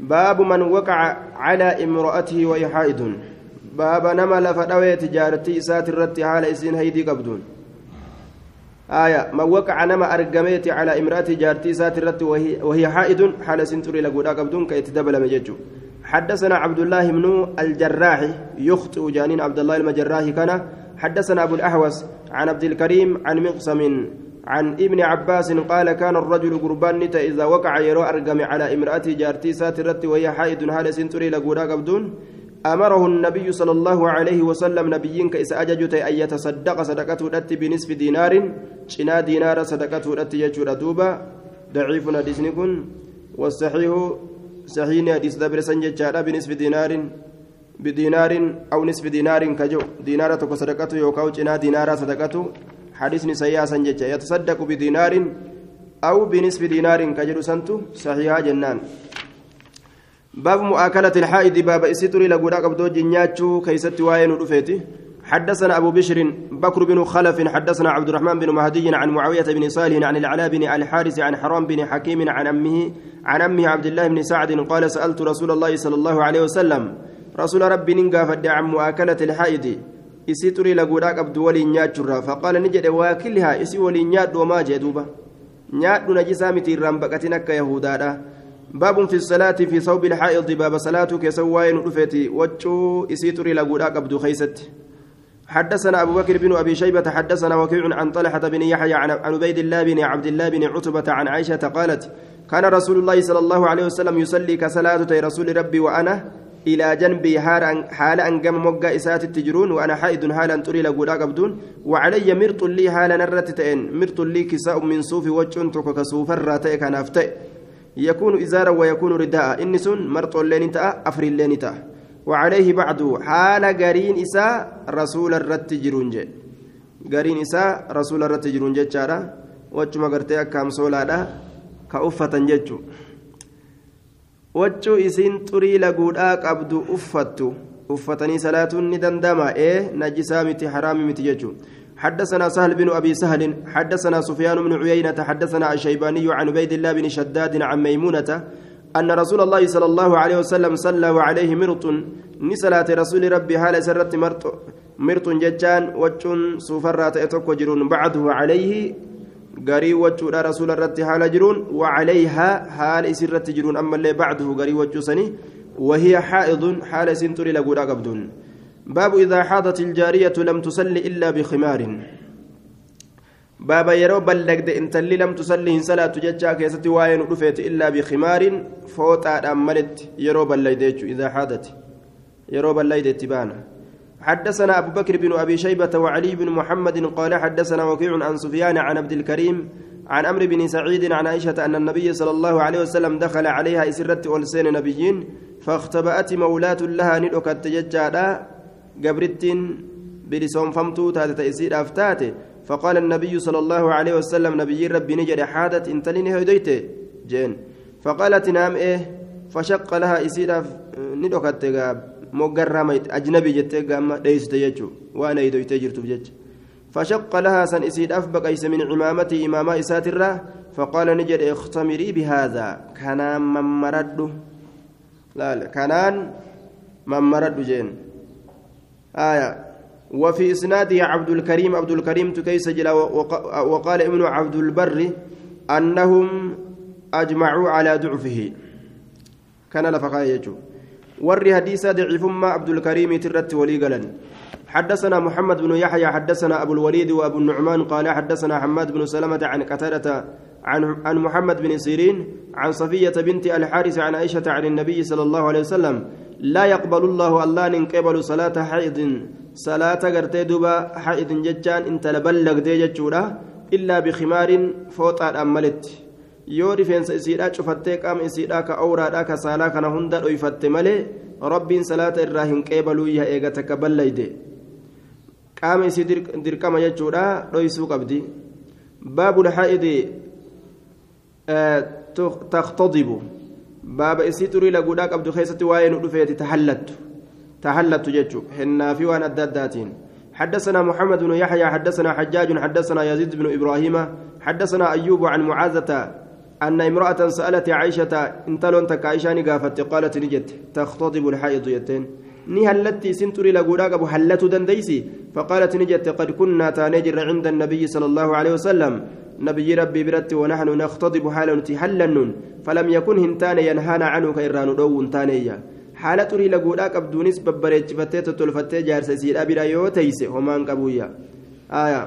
باب من وقع على امرأته وهي حائض. باب نما لفدوي تجارتي سات الرت حال إسين هيدي قبدون آية ما وقع نما أرقميت على امرأة جارتي سات الرت وهي, وهي حائض حال سنتري لقودا قبدون كيتدبل مججو. حدثنا عبد الله بن الجراح يخطئ جانين عبد الله المجراح كان. حدثنا أبو الأحوص عن عبد الكريم عن مقسم عن ابن عباس قال كان الرجل قربان إذا وقع يرو أرقم على امرأة جارتي سات الرت وهي حائض حال سنتري لقودا قبدون أمره النبي صلى الله عليه وسلم نبيين كإس أججت أن يتصدق صدقته الأتي بنصف دينار شنا دينار صدقته الأتي يجور دوبا. ضعيف حديث كن والصحيح صحيح حديث دبر سنجد بنصف دينار بدينار أو نصف دينار كجو. دينار تكو صدقته يوكاو جنا دينار صدقته. حديث سياسا ججا يتصدق بدينار أو بنصف دينار كجو سنتو. صحيحة جنان. باب مؤاكلة الحائض باب إسيتري لقودا قبدو جنياتشو كيست واين ودفيتي حدثنا أبو بشر بكر بن خلف حدثنا عبد الرحمن بن مهدي عن معاوية بن صالح عن العلاء بن الحارث عن حرام بن حكيم عن أمه عن أمه عبد الله بن سعد قال سألت رسول الله صلى الله عليه وسلم رسول ربي ننقى فد عن مؤاكلة الحائض إسيتري لقودا قبدو ولي نياتشرا فقال نجد واكلها إسي ولي نيات وما جدوبا نيات نجسامتي رمبكتنك يهودا باب في الصلاة في صوب الحائض باب صلاة كسواين رفيتي وجو إسيتري لقودا قبدو خيست. حدثنا أبو بكر بن أبي شيبة حدثنا وكيع عن طلحة بن يحيى عن عبيد الله بن عبد الله بن عتبة عن عائشة قالت كان رسول الله صلى الله عليه وسلم يصلي كصلاة رسول ربي وأنا إلى جنبي حال أن قام مقا إسات التجرون وأنا حائد حالا تري لقودا قبدون وعلي مرط لي حالا نرتتين مرط لي كساء من صوف وجه كسوف الراتئ كان يكون إزارا ويكون رداء إني سن مرط اللين تأ أفر اللين تأ وعليه بعد حال قرين إساء رسول الرت جرونج قرين إساء رسول الرت جرونج جارا وجما قرتي أكام سولا كأفة ججو وجو إسين تري لقودا قبدو أفتو أفتني صلاة ندندما إيه نجسا متي حرام متي ججو حدثنا سهل بن أبي سهل حدثنا سفيان بن عيينة حدثنا الشيباني عن عبيد الله بن شداد عن ميمونة أن رسول الله صلى الله عليه وسلم صلى وعليه مرط نسلات رسول ربي هال سرت مرط مرط ججان وجن سوفرات أتوك جرون بعده عليه غري وجود رسول الرت حال جرون وعليها حال سرت جرون أما اللي بعده غري وجسني وهي حائض حال سنتري لقودا قبدون باب إذا حاضت الجارية لم تصلي إلا بخمار. بابا يرو بلغد انت اللي لم تصلي صلاة ججا كيستي واين رفيت إلا بخمار. فوتا أملت يرو بلغد إذا حاضت. يرو بلغد تبانا حدثنا أبو بكر بن أبي شيبة وعلي بن محمد قال حدثنا وكيع عن سفيان عن عبد الكريم عن أمر بن سعيد عن عائشة أن النبي صلى الله عليه وسلم دخل عليها إسرت ألسين نبيين فاختبأت مولاة لها ندكت ججادا. قبرتين بلسون فمتو تاتي تأسير أفتاتي فقال النبي صلى الله عليه وسلم نبي ربي نجد حادت انتلين هديت جين فقالت نام إيه فشق لها إسير ندكت مقرمت أجنبي جت قام ليس تيجو وأنا يدويت جرت بجج فشق لها سن إسيد أفبق أيس من عمامتي إماما إساترة فقال نجد اختمري بهذا كان من مرد لا كانان من مرد جين آية. وفي إسناده عبد الكريم عبد الكريم تكيس جلا وقال ابن عبد البر أنهم أجمعوا على ضعفه. كان لفقا يجو. ور حديث ضعيف ما عبد الكريم ترت ولي حدثنا محمد بن يحيى حدثنا أبو الوليد وأبو النعمان قال حدثنا حماد بن سلمة عن قتادة عن عن محمد بن سيرين عن صفية بنت الحارث عن عائشة عن النبي صلى الله عليه وسلم لا يقبل الله الله ننقبل صلاة حائض صلاة قرتي دوبا حائض ججان انت لبلغ دي إلا بخمار فوت أملت yoo rifeensa isiidhaa cufattee qaama isiidhaa ka awraadhaa ka saalaa kana hunda dhoyfatte malee rabbiin salaata irraa hin qeebaluu yaa eega qaama isii dirqama jechuudha dhoysuu qabdi baabul haa'idi taktadibu baaba isii xurii laguudhaa qabdu keessatti waa'ee nu dhufeeti tahallattu jechuu hennaa fi waan adda addaatiin حدثنا محمد بن يحيى حدثنا حجاج حدثنا يزيد بن إبراهيم حدثنا أيوب عن معاذة أن امرأة سألت عائشة انتلون تك عائشة قافت قالت نجت تختضب الحائض يتين ni jette qad kunnaa taanee jirra cinda annabiyyi sala allaahu aleehi wasalam nabiyyi rabbii biratti wanahnu naktadibu haala nuti hallannuun falam yakun hin taane yanhaana canhu ka irraa nu dhoowwun taaneeyya haala xurii laguudhaa qabduunis babbareechifattee tottolfattee jaarsa isiidha bira yoo teeyse homaan qabuyya aya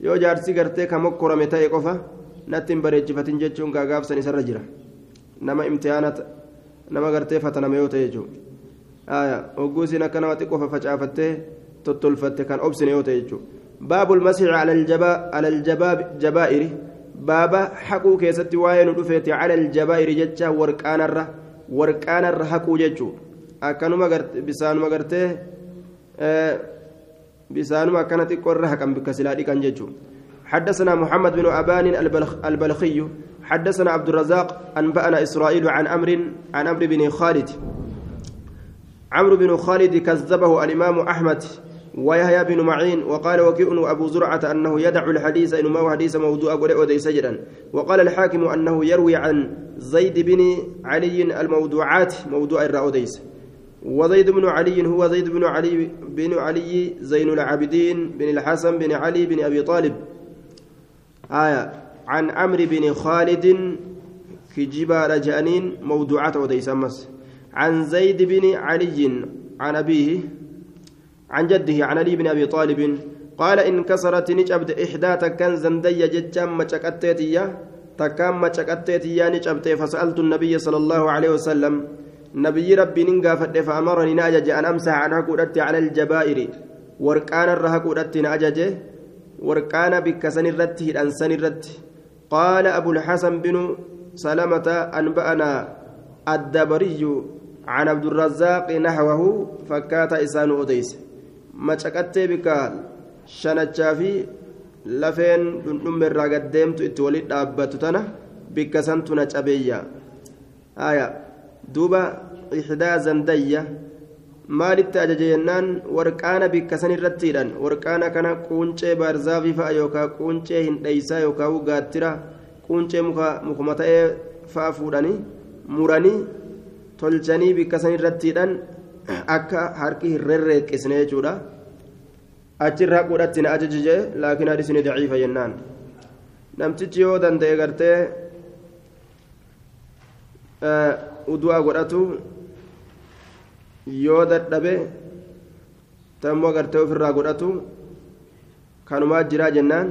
yoo jaarsi gartee ka mokkorame ta'e qofa natti hin bareechifatin jechuun gaagaabsan isarra jira nama imtihaana nama gartee fataname yoo ta'e jechuudha hogguu isin akka nama xiqqoo faffacaafattee tottolfatte kan obsine yoo ta'e jechuudha baabul masixi alaljabaa'iri baaba haquu keessatti waa'ee nu dhufeeti alaljabaa'iri jecha warqaanarra warqaanarra haquu jechuudha akkanuma bisaanuma gartee bisaanuma akkana xiqqoo irra haqan bikka silaa dhiqan jechuudha حدثنا محمد بن أبان البلخي حدثنا عبد الرزاق أنبأنا إسرائيل عن أمر عن أمر بن خالد عمرو بن خالد كذبه الإمام أحمد ويحيى بن معين وقال وكيء أبو زرعة أنه يدع الحديث إنما هو حديث موضوع ودي سجدا وقال الحاكم أنه يروي عن زيد بن علي الموضوعات موضوع الرأوديس وزيد بن علي هو زيد بن علي بن علي زين العابدين بن الحسن بن علي بن أبي طالب. آية. عن عمرو بن خالد كجبا رجانين موضوعات وديس أمس. عن زيد بن علي عن أبيه عن جده عن علي بن أبي طالب قال إن كسرت نجبت إحدى تكن زندية جتشام مشكتتية تكام مشكتتية نجبت فسألت النبي صلى الله عليه وسلم نبي ربي ننقافت فأمرني نأجج أن أمسح عنها قدرت على الجبائر. وركان الرها قدرت نأجج وركان بكسن الرت الأنسان الرت قال أبو الحسن بن سلمة أنبأنا الدبري عن عبد الرزاق نحوه فكات إسان أديس macaqattee bika shanachaa fi lafeen dhundhumma irraa gaddeemtu itti walit dhaabbatu tana bikka santu na cabeeyya haya duuba ixdaa zandayya maalitti ajaje jennaan warqaana bikka san irrattiidhan warqaana kana quuncee baarzaafii fa'a yookaan quuncee hin dheeysaa yookaan gaattira quuncee mukuma ta'ee fa'a fuudhanii muranii tolchanii bikka san irrattiidhan akka harki hin rerreeqqisne jechuudha achirraa godhatti na ajajije laakiin hadisni daciifa jennaan namtichi yoo danda'e gartee udu'a godhatu yoo dadhabe tammoo gartee ofirraa godhatu kanumaa jiraa jennaan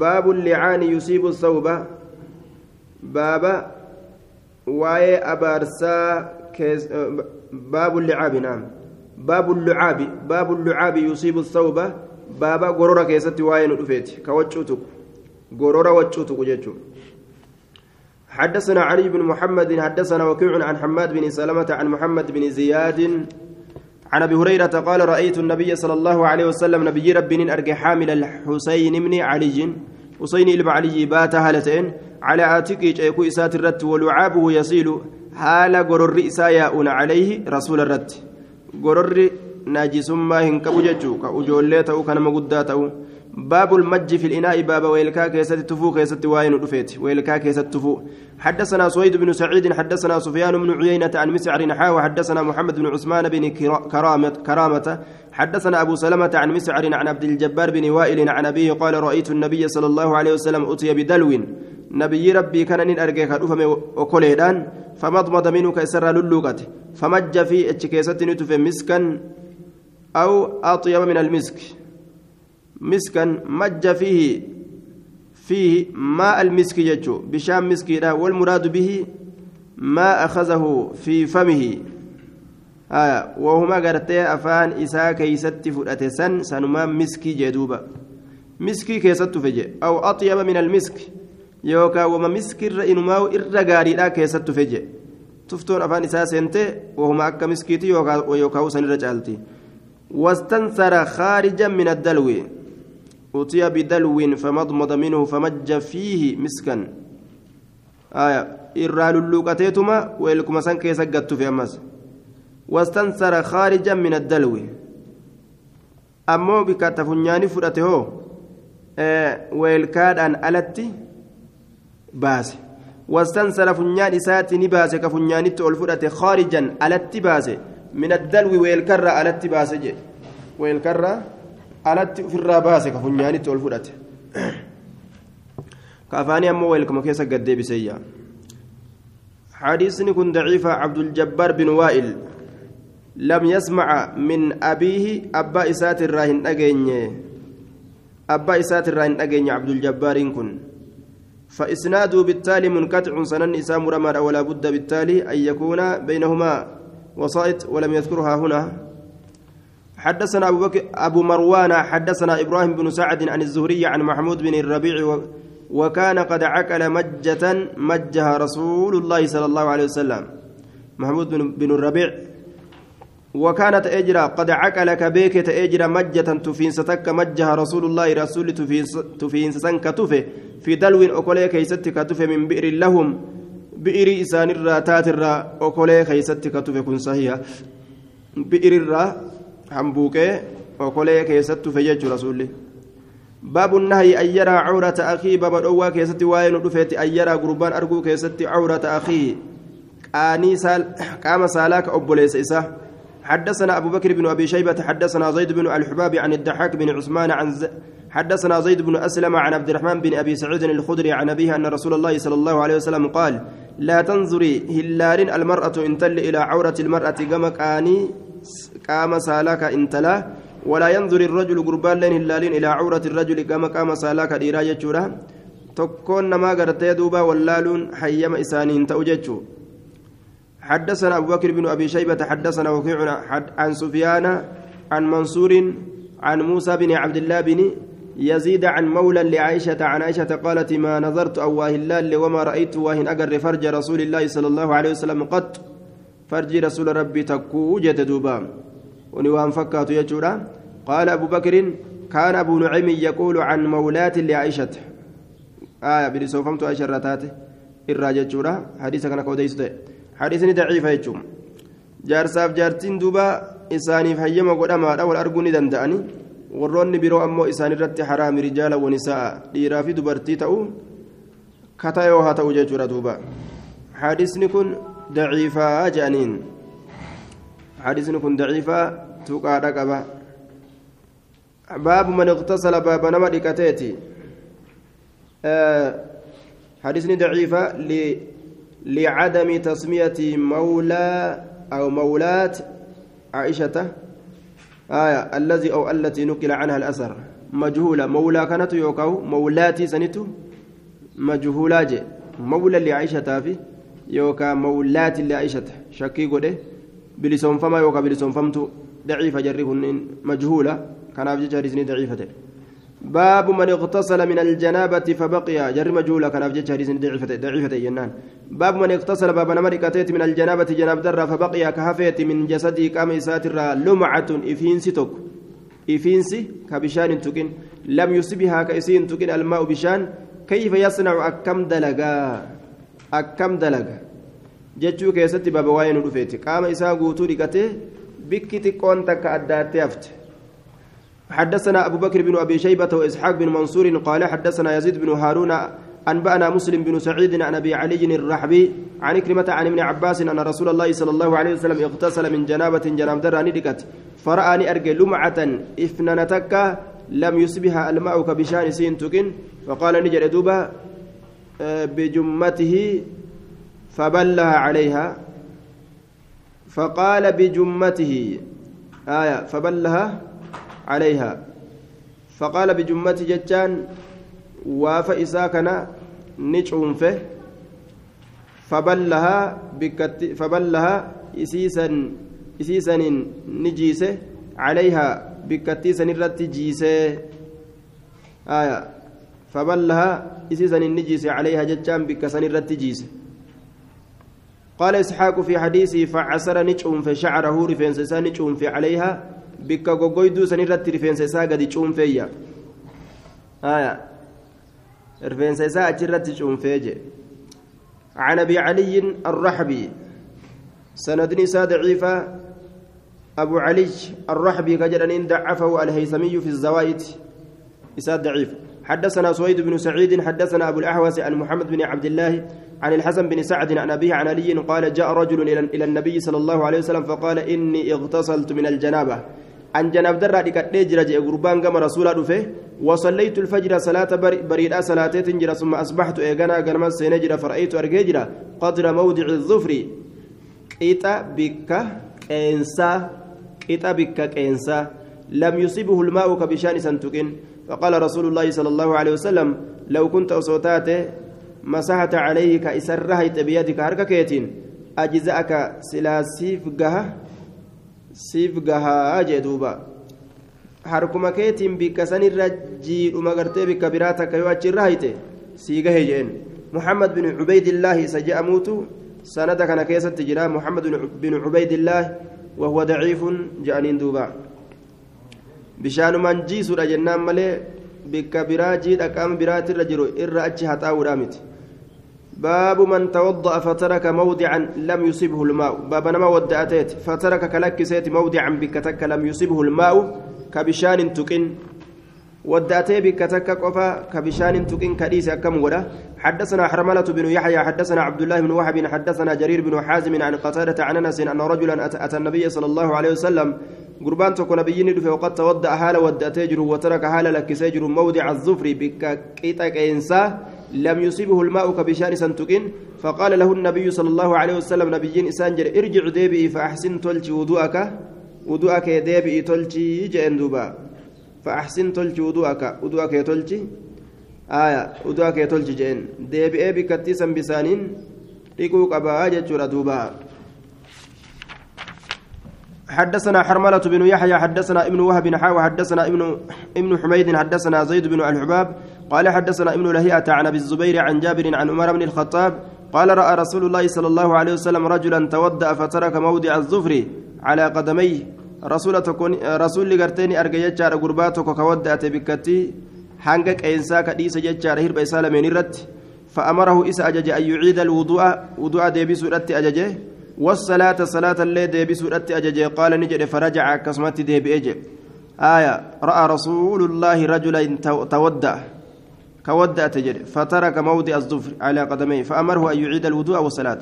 baabu licaani yusiibu thawba baaba waa'ee abaarsaa baabu licaabi naam baabu lucaabi baabu lucaabi yusiibu thawba baaba gorora keessatti waa'ee nu dhufeeti ka waccuu tuqu gorora waccuu tuqu jechuudha حدثنا علي بن محمد حدثنا وكيع عن حماد بن سلمة عن محمد بن زياد عن ابي هريرة قال رأيت النبي صلى الله عليه وسلم نبي ربي أرجع حامل الحسين بن علي حسين بن علي بات هالتين على عاتقي جيكو إسات الرت ولعابه يصيل حال غرر إساياؤون عليه رسول الرت غرر ناجسما هنكبو ججو كأجولي تأو كان مقدا تأو. باب المج في الإناء باب ويلكا كيست تفو كيست واين رفيت ويلكا كيست تفو. حدثنا سويد بن سعيد حدثنا سفيان بن عيينة عن مسعر نحا وحدثنا محمد بن عثمان بن كرامة, كرامة. حدثنا أبو سلمة عن مسعر عن عبد الجبار بن وائل عن أبيه قال رأيت النبي صلى الله عليه وسلم أتي بدلو. نبي ربي كان نين أرجع كروفم وكوليدان فمضمض منه كسر للوقت فمج في اتشكيست نتف مسكا أو أطيب من المسك مسكا مج فيه فيه ماء المسك يجو بشام مسكي والمراد به ما أخذه في فمه آه وهما قرتي أفان إساء كيست فرأتسن سنما مسكي جدوبا مسكي كيست فجي أو أطيب من المسك yookaan wama miskirra inumaa irra gaariidhaa keessattu feje tuftoon afaan isaa seente wahuma akka miskiiti yookaan san irra caalti wastansara khaarijan min addalwi utiya bidalwin famadmada minhu famajja fiihi miskan irraa lulluuqateetuma weelkuma san keessa gattufe ammas wastansara khaarijan min addalwi ammoo bikka tafunyaani fudhate hoo weelkaadhaan alatti baase wastansara funyaan isaatti ni baase ka funyaanitti ol fudhate khaarijan alatti baase min addalwi weelkarra alatti baase jedhe weelkarra alatti ofirraa baase ka funyaanitti ol fudhate ka afaanii ammoo weelkama keessa gaddeebiseyya حديثني كن ضعيف عبد الجبار بن وائل لم يسمع من أبيه أبا إسات الراهن أجيني أبا إسات الراهن أجيني عبد الجبار كن فإسناده بالتالي منقطع سنن إسام رمى ولا بد بالتالي أن يكون بينهما وسائط ولم يذكرها هنا. حدثنا أبو, بكر أبو مروان حدثنا إبراهيم بن سعد عن الزهري عن محمود بن الربيع وكان قد عقل مجة مجها رسول الله صلى الله عليه وسلم. محمود بن, بن الربيع وكانت أجرا قد عقل كبيك تأجرا مجة تفين ستك مجها رسول الله رسول تفين سنك تفي في دلو أكولي كيست كتفي من بئر لهم. بئر إسان الراتات الرا أكولي كيست كتفي كن صحيح. بئر الرا حنبوكي أكولي كيست تفي رسول. باب النهي أن يرى عورة أخيه باب الأوى كيست واين رفيت أن يرى قربان أرجو كيست عورة أخيه قاني سال قام سالاك أبو ليس إساه حدثنا أبو بكر بن أبي شيبة حدثنا زيد بن الحباب عن الضحاك بن عثمان عن ز... حدثنا زيد بن أسلم عن عبد الرحمن بن أبي سعيد الخدري عن أبيه أن رسول الله صلى الله عليه وسلم قال لا تنظري هلال المرأة انتل إلى عورة المرأة قمك آني قام سالك انتلا ولا ينظر الرجل قربان لين هلال إلى عورة الرجل قام قام سالك جورا تكون ما قرتي دوبا واللالون حيما إسانين تأججو حدثنا أبو بكر بن أبي شيبة حدثنا وكيع عن سفيان عن منصور عن موسى بن عبد الله بن يزيد عن مولى لعائشة عن عائشة قالت ما نظرت أو واهلال وما رأيت واهن أقر فرج رسول الله صلى الله عليه وسلم قط. فرج رسول ربي تكو جت دوبا. ونوان فكات يجورا. قال أبو بكر كان أبو نعيم يقول عن مولاة لعائشة. آية بلسوفمت أشرتاته الراجة جورا حديث كان كوديسته. حديثني ضعيف يجوم jaartiin duuba isaaniif hayyama godhamaadha wal arguu ni danda'ani warroonni biroo ammoo isaan irratti haraami rijaala wanisaa dhiiraa fi dubartii ta'u kata yoo haa ta'u jechuudha duuba hadisni kun daciifaa jedhaniin hadisni kun daciifaa tuqaadha qaba baabu man iqtasala baaba nama dhiqateeti hadisni daciifaa لعدم تسمية مولى أو مولاة عائشة. آية الذي أو التي نقل عنها الأثر. مجهولة. مولى كانت يوكاو. مولاتي سنتو. مجهولة مولى لعائشة في يوكا مولات لعائشة. شكي قده بلسون فما يوكا بلسون فمتو. ضعيفة جرهن مجهولة. كان أبجي ضعيفة باب من اغتسل من الجنابة فبقي. جر مجهولة كان أفجد حديث ضعيفة ضعيفة جنان. باب من اغتسل باب نمر كتيت من الجنابة جناب درة فبقي. كهفيت من جسدي كام ساتر لمعة إفينسي توك. إفينسي كبشان تكن لم يصبها كإسين تكن الماء بشان. كيف يصنع؟ أكم دلقا أكم دلقا baaba waa'ee nu dhufeeti qaama isaa guutuu dhiqatee bikki xiqqoon takka addaatti hafte حدثنا أبو بكر بن أبي شيبة وإسحاق بن منصور قال حدثنا يزيد بن هارون أنبأنا مسلم بن سعيد عن أبي علي الرحبي عن كلمة عن ابن عباس أن رسول الله صلى الله عليه وسلم اغتسل من جنابة جناب دراني دكت فرآني أرجى لمعة إفنانتك لم يصبها الماء كبشان سين تكن. فقال نجل دوبا بجمته فبلها عليها. فقال بجمته آية فبلها عليها. فقال بجمة جتان وافا إساكنا نجعنفه فبلها بكت فبلها إسيسا إسيسا نجيسه عليها بكتيسا نرت جيسه. آية. فبلها إسيسا نجيسه عليها جتان بكسن الرت جيسه. قال إسحاق في حديثه فعسر نجعم في شعره رفنسسا نجعم في عليها bikka goggoyduu san irratti rifeensa isaa gadi cuunfeeyya. Isaa achirratti cuunfee je عن ابي علي الرحبي sanadni isaa ضعيفه ابو علي الرحبي ka jedhaniin ضعفه الهيثمي في الزوائد إسناده ضعيف حدثنا سويد بن سعيد حدثنا ابو الاحوص عن محمد بن عبد الله عن الحسن بن سعد عن ابيه عن علي قال جاء رجل إلى النبي صلى الله عليه وسلم فقال اني اغتسلت من الجنابه janaabaa irraa dhiqadhee jira jedhe gurbaan gama rasuulaa dhufee وصليت الفجر صلاة بريدا صلاة تنجرا ثم أصبحت إيغانا غنما سينجرا فرأيت أرجيجرا قدر موضع الظفر. قيتا بك كينسا قيتا بك كينسا لم يصيبه الماء كبشان سنتكن فقال رسول الله صلى الله عليه وسلم لو كنت أصوتاته مسحت عليه كإسرها بيدك هركا كيتين أجزأك سلاسيف جهه siif gahaa jee duuba harkuma keetiin bikka sanirra jiidhuma gartee bikka biraa takka yoo achirra hayte sii gahe jeen muhammad bin cubaydillaahi isa je'amuutu كان كيسة تجرى محمد بن عبيد الله وهو ضعيف جانين دوبا بشان من جيسو جنان ملي بك براجي أقام برات الرجل إر أجي هتاو رامت باب من توضأ فترك موضعا لم يصبه الماء. باب نما ودأتيت فترك كلك سيت موضعا بكتك لم يصبه الماء. كبشان تقن. ودأتي بكتك قفا. كبشان تقن كديس أكم ولا حدثنا حرملة بن يحيى حدثنا عبد الله بن وهب حدثنا جرير بن حازم عن قتادة عن أنس أن رجلا أتى النبي صلى الله عليه وسلم. قربان تكون نبيين دفع وقد تودأ حال ودأتي وترك حال لك سيجر موضع الظفر بك كيتك إنسا. لم يصيبه الماء كبشان سنتقين فقال له النبي صلى الله عليه وسلم نبيين إسانجر ارجع ديبي فأحسن تلجي وضوءك وضوءك ديبي تلجي جئن دوبا فأحسن تلجي وضوءك وضوءك تلجي آية وضوءك تلجي جئن. ديبي بكتيسا بسانين dhiquu qabaa jechuudha duuba حدثنا حرملة بن يحيى حدثنا ابن وهب حاوى حدثنا ابن ابن حميد حدثنا زيد بن الحباب قال حدثنا ابن لهيئة عن أبي الزبير عن جابر عن عمر بن الخطاب قال رأى رسول الله صلى الله عليه وسلم رجلا تودأ فترك موضع الظفر على قدميه. رسول رسول لقرتين أرجع غرباتك كودأت بكتي. حنقك إنسا كديس ججار هرب إسالة من الرت فأمره إسا أجج أن يعيد الوضوء. وضوء ديبي سورة أججه والصلاة صلاة الليل ديبي سورة أججه قال نجد فرجع كسمت ديبي أجج. آية. رأى رسول الله كودع تجد فترك موضع الظفر على قدميه فأمره أن يعيد الوضوء والصلاة.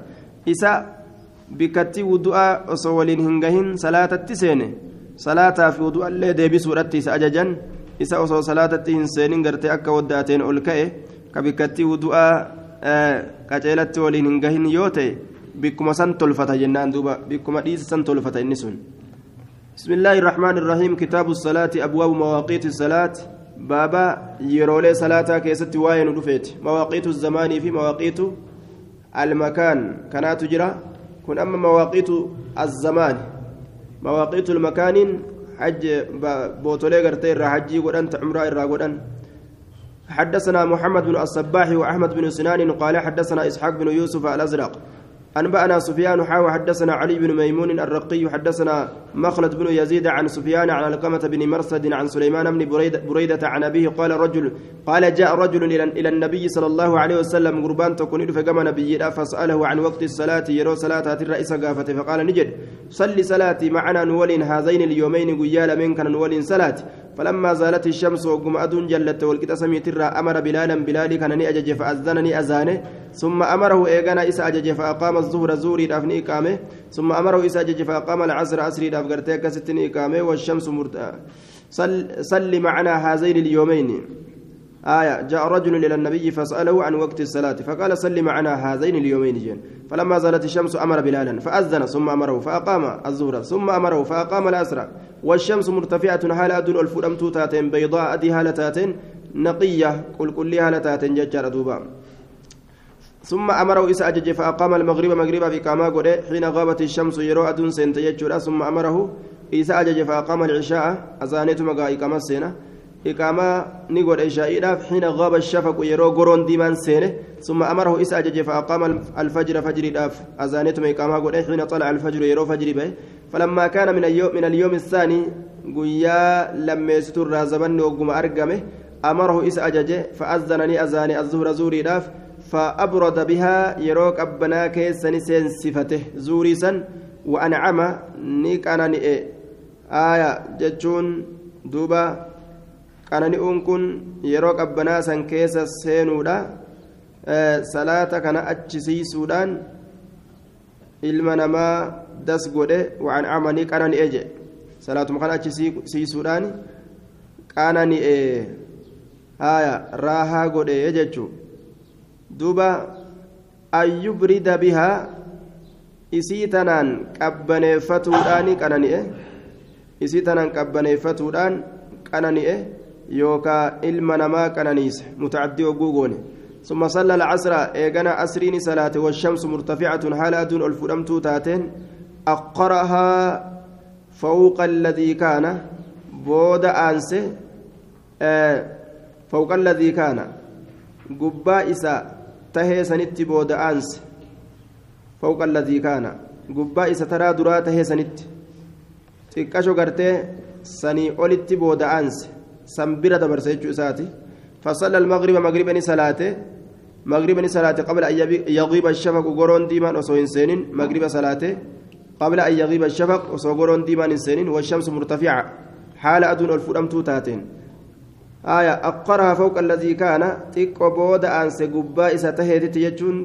إسا بكتي وضوء أصولين هنجهن صلاة التسين صلاة في وضوء الليل ديبي سورة أججا إسا أصول صلاة التسين قرتي أكا ودعتين أولكئه kabikkatti wudu'aa qaceelatti waliin hin gahin yoo ta'e bikkuma san tolfata jennaan duuba bikkuma dhiisa san tolfata inni sun الرحمن الرحيم. كتاب الصلاة أبواب مواقيت بابا يرولي صلاة كيست واين رفيت مواقيت الزمان في مواقيت المكان كانت تجرى كن أما مواقيت الزمان مواقيت المكان حج بوتولي غرتي حجي ودن عمره الرا ودن حدثنا محمد بن الصباح وأحمد بن سنان قال حدثنا إسحاق بن يوسف الأزرق أنبأنا سفيان حاو حدثنا علي بن ميمون الرقي حدثنا مخلد بن يزيد عن سفيان عن القمة بن مرصد عن سليمان بن بريدة, بريدة عن أبيه قال رجل قال جاء رجل إلى النبي صلى الله عليه وسلم قربان تكون فقام نبي فسأله عن وقت الصلاة يرو صلاة الرئيس قافة فقال نجد صل صلاتي معنا نولين هذين اليومين قيال منك نولين صلاة فلما زالت الشمس وقم أدون جلت والكتا سميت أمر بلالا بلالي كان أجج فأذنني أزانه ثم أمره إيغانا إسا أجج فأقام الظهر زوري دافني إقامة. ثم أمره إسا أجج فأقام العصر أسري داف قرتيك ستني إقامة والشمس مرت صل, صل معنا هذين اليومين. آية جاء رجل إلى النبي فسأله عن وقت الصلاة فقال صل معنا هذين اليومين جن. فلما زالت الشمس أمر بلالا فأذن ثم أمره فأقام الظهر ثم أمره فأقام الأسرى والشمس مرتفعة حال أدن الفرم توتاتين بيضاء أدي هالتاتين نقية قل كل هالتاتين ججار دوبا ثم أمره إسا أجج فأقام المغرب مغربا في كاما حين غابت الشمس يرو أدن سنتيجر ثم أمره إسا أجج فأقام العشاء أزانيت مغا إقامة السنة إقامة نقول إشائيراف حين غاب الشفق يرو قرون ديمان سينه ثم أمره إسا أجج فأقام الفجر فجر داف أزانيتم إقامة قول حين طلع الفجر يرو فجر به فلما كان من اليوم من اليوم الثاني قيا لما يستر زمن وقم أرقمه أمره إسا أجج فأذنني أزاني الظهر زوري داف فأبرد بها يروك أبنا كيسن سين صفته زوري سن وأنعم نيك أنا آية جتشون دوبا qanani'uun kun yeroo qabbanaa san keessa seenuudha salaata kana achisiisuudhaan ilma namaa das godhe waan amanii qanani'e jedhe salaatuma kana achisiisuudhaan qanani'e haya raahaa godhe jechuu duuba ayyubrida bihaa isii tanaan qabbaneeffatuudhaan qanani'e isii tanaan qabbaneeffatuudhaan qanani'e يوكا إلما نما كنانيس متعدي وقوقون ثم صلى العصر إيقنا أسرين صلاة والشمس مرتفعة حال أدون الفرمت تاتين أقرها فوق الذي كان بود أنسه آه فوق الذي كان قبا إسا تهي سنت بود أنس فوق الذي كان قبا إسا ترى درات هي سنت xiqqasho gartee sanii olitti booda'aanse san dabarse jechuu isaati فصلى المغرب مغربا صلاته مغربا صلاته قبل أن يغيب الشفق قرون ديمان وصوين سنين. مغرب صلاته قبل أن يغيب الشفق وصوغرون ديمان سنين. والشمس مرتفعة. حال أدون الفرم توتاتين. آية أقرها فوق الذي كان. تيكو بود أنس قبا إسا يجون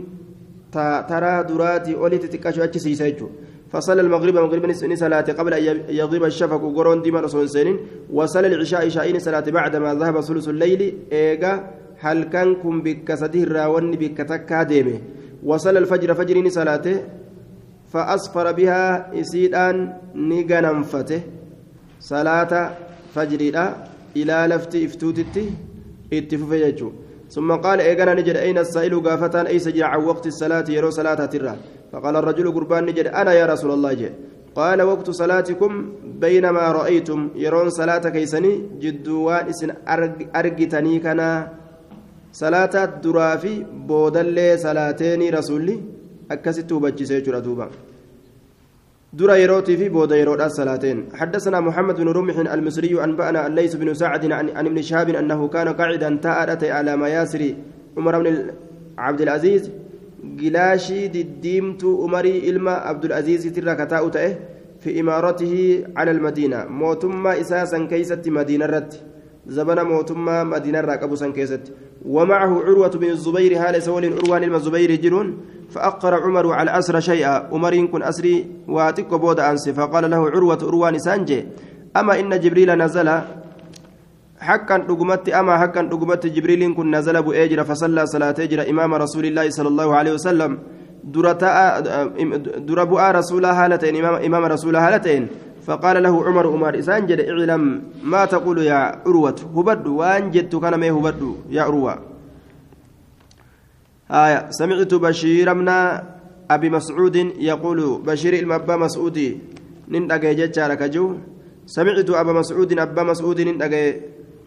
ترى دراتي أولي تتكاشو أتشي سيسيجو فصلى المغرب مغرب نسني صلاة قبل أن يغيب الشفق وقرون ديما رسول سنين وصلى العشاء عشاءين صلاة بعدما ذهب ثلث الليل إيجا هل كانكم بكسده الراون بكتكا ديمه وصلى الفجر فجرين صلاته فأصفر بها إسيدان نغنمفته صلاة فجرنا إلى لفت إفتوتتي اتفوف ثم قال إيجانا نجد أين السائل؟ قافتان أي سجع وقت الصلاة يرو صلاة ترى. فقال الرجل قربان نجد أنا يا رسول الله جي قال وقت صلاتكم بينما رأيتم. يرون صلاة كيسني جدوان إسن أرجتني كنا. صلاة درافي بودلي صلاتين رسولي. أكست بجسي جرى درا يروتي في بودا يرود الصلاتين حدثنا محمد بن رمح المصري أنبأنا الليث بن سعد عن ابن شهاب أنه كان قاعدا تأرت على مياسر عمر بن عبد العزيز. Gilaashii diddiimtuu umarii ilma abdulcaziizitirra kataa'u ta'e fi imaaratihi cala almadiina mootummaa isaa san keeysatti madiina irratti زبنا موتما مدينة راكبو سن كيست ومعه عروة بن الزبير هال سول عروان الم الزبير جرون فأقر عمر على أسر شيئا. عمر كن أسري واتك بود أنس. فقال له عروة عروان سانجي. أما إن جبريل نزل حقا دغمت أما حقا دغمت جبريل كن نزل ابو اجر فصلى صلاة اجر إمام رسول الله صلى الله عليه وسلم. درتا دربو رسول هالتين امام إمام رسول هالتين فقال له عمر عمر إسان جد اعلم ما تقول يا عروة. هبد وان جدت كان ما هبد يا عروة. آية سمعت بشير من أبي مسعود يقول بشير المبا مسعودي نن أجي جو سمعت أبا مسعود أبا مسعود نن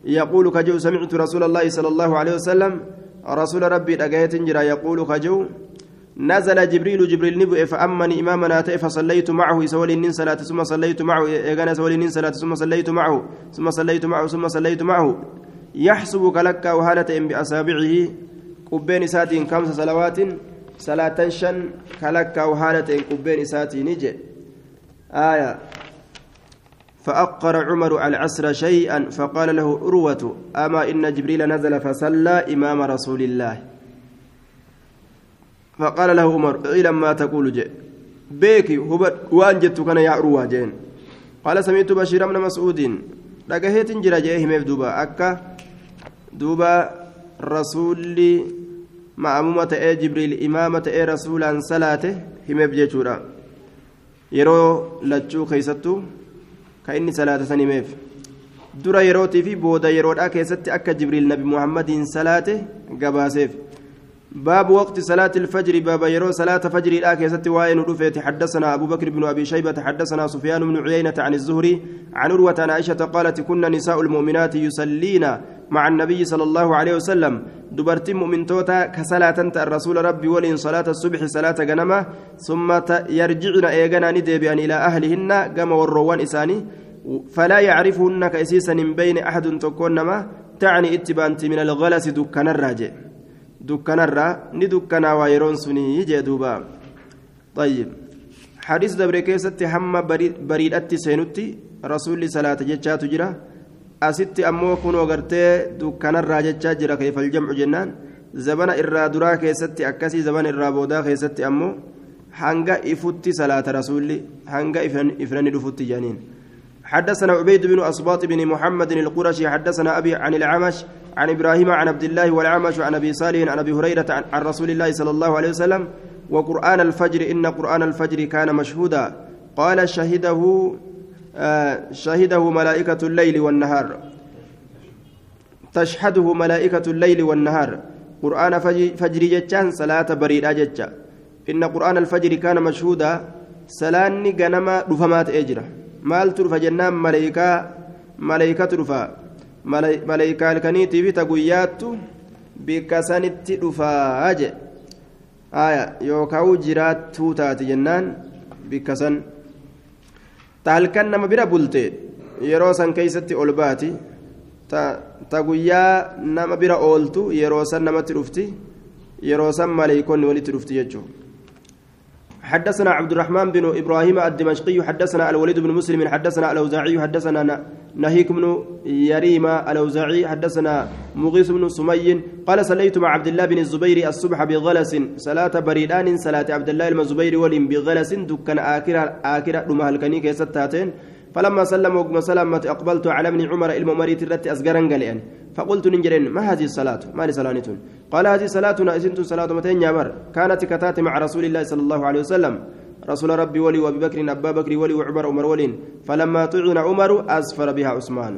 يقول كجو سمعت رسول الله صلى الله عليه وسلم رسول ربي دغيت جرا يقول كجو نزل جبريل جبريل نبؤ فأمني إمامنا فصليت معه سولي نين صلاة ثم صليت معه إيغانا سولي نين صلاة ثم صليت معه ثم صليت معه ثم صليت معه. يحسبك لك وهالة بأصابعه قبين ساتين خمس صلوات صلاة شن كلك وهالة قبين ساتين نجي. آية. فأقر عمر العصر شيئا فقال له أروة أما إن جبريل نزل فصلى إمام رسول الله فقال له عمر إلى ما تقول جي بيكي هبت وان جدت يا أروة جين قال سمعت بشير بن مسعود dhagaheetin jira jee himeef duuba akka duuba rasuulli ma'amuma ta'ee jibriil imaama ta'ee rasuulaan salaate himeef jechuudha yeroo lachuu keeysattuu salaata san himeef dura yerootii fi booda yeroodhaa keessatti akka jibriil nabi muhammadiin salaate gabaaseef باب وقت صلاة الفجر باب يرو صلاة فجر لا كيست وين رفيت. حدثنا أبو بكر بن أبي شيبة حدثنا سفيان بن عيينة عن الزهري عن عروة عن عائشة قالت كنا نساء المؤمنات يصلين مع النبي صلى الله عليه وسلم. دبرت مؤمن توتا كصلاة الرسول ربي ولين صلاة الصبح صلاة جنمة ثم يرجعن إيجانا ندي بأن إلى أهلهن قام والروان إساني. فلا يعرفهن كأسيسا بين أحد تكون تعني اتبانت من الغلس دكان الراجع. Dukkanarraa ni dukkanaawaa yeroon sunii jee duuba. طيب حديث دبر كيست هم بريدتي سينوتي رسول صلاة جتشات جرا أست أمو كنو غرتي دكان الراجتشا جرا كيف الجمع جنان زبنا إرا درا كيست أكسي زبنا إرا بودا كيست أمو حنقا إفتي صلاة رسولي حنقا إفرن دفتي جانين حدثنا عبيد بن أصباط بن محمد القرشي حدثنا أبي عن العمش عن إبراهيم عن عبد الله والعمش عن أبي صالح عن أبي هريرة عن رسول الله صلى الله عليه وسلم وقرآن الفجر إن قرآن الفجر كان مشهودا. قال شهده آه شهده ملائكة الليل والنهار. تشهده ملائكة الليل والنهار. قرآن فجر جتان صلاة بريد جتة إن قرآن الفجر كان مشهودا. سلاني غنما رفمات أجرة مال ترفى جنان ملائكة ملائكة ترفى maleeykaa halkaniitiifi ta guyyaattu bikka sanitti dhufaa je. Aya yookaan jiraattuu taate jennaan bikka san. Taalkan nama bira bulte yeroo san keeysatti ol baati. Ta guyyaa nama bira ooltu yeroo san namatti dhufti yeroo san maleeykonni walitti dhufti jechuudha حدثنا عبد الرحمن بن إبراهيم الدمشقي حدثنا الوليد بن مسلم حدثنا الأوزاعي حدثنا نهيك بن يريما الأوزاعي حدثنا مغيث بن سمي قال صليت مع عبد الله بن الزبير الصبح بغلس صلاة بريدان صلاة عبد الله الزبير ولم بغلس دكان آكرة آكرة لما هلكني كيستاتين فلما سلم وقم أقبلت على ابن عمر الممريت الرت أسقرن قال فقلت ننجرين ما هذه الصلاة؟ ما لي صلاة قال هذه صلاتنا إذن صلاة متين يابر كانت كتات مع رسول الله صلى الله عليه وسلم. رسول ربي ولي وأبي بكر أبا بكر ولي وعمر عمر ولين فلما طعن عمر أسفر بها عثمان.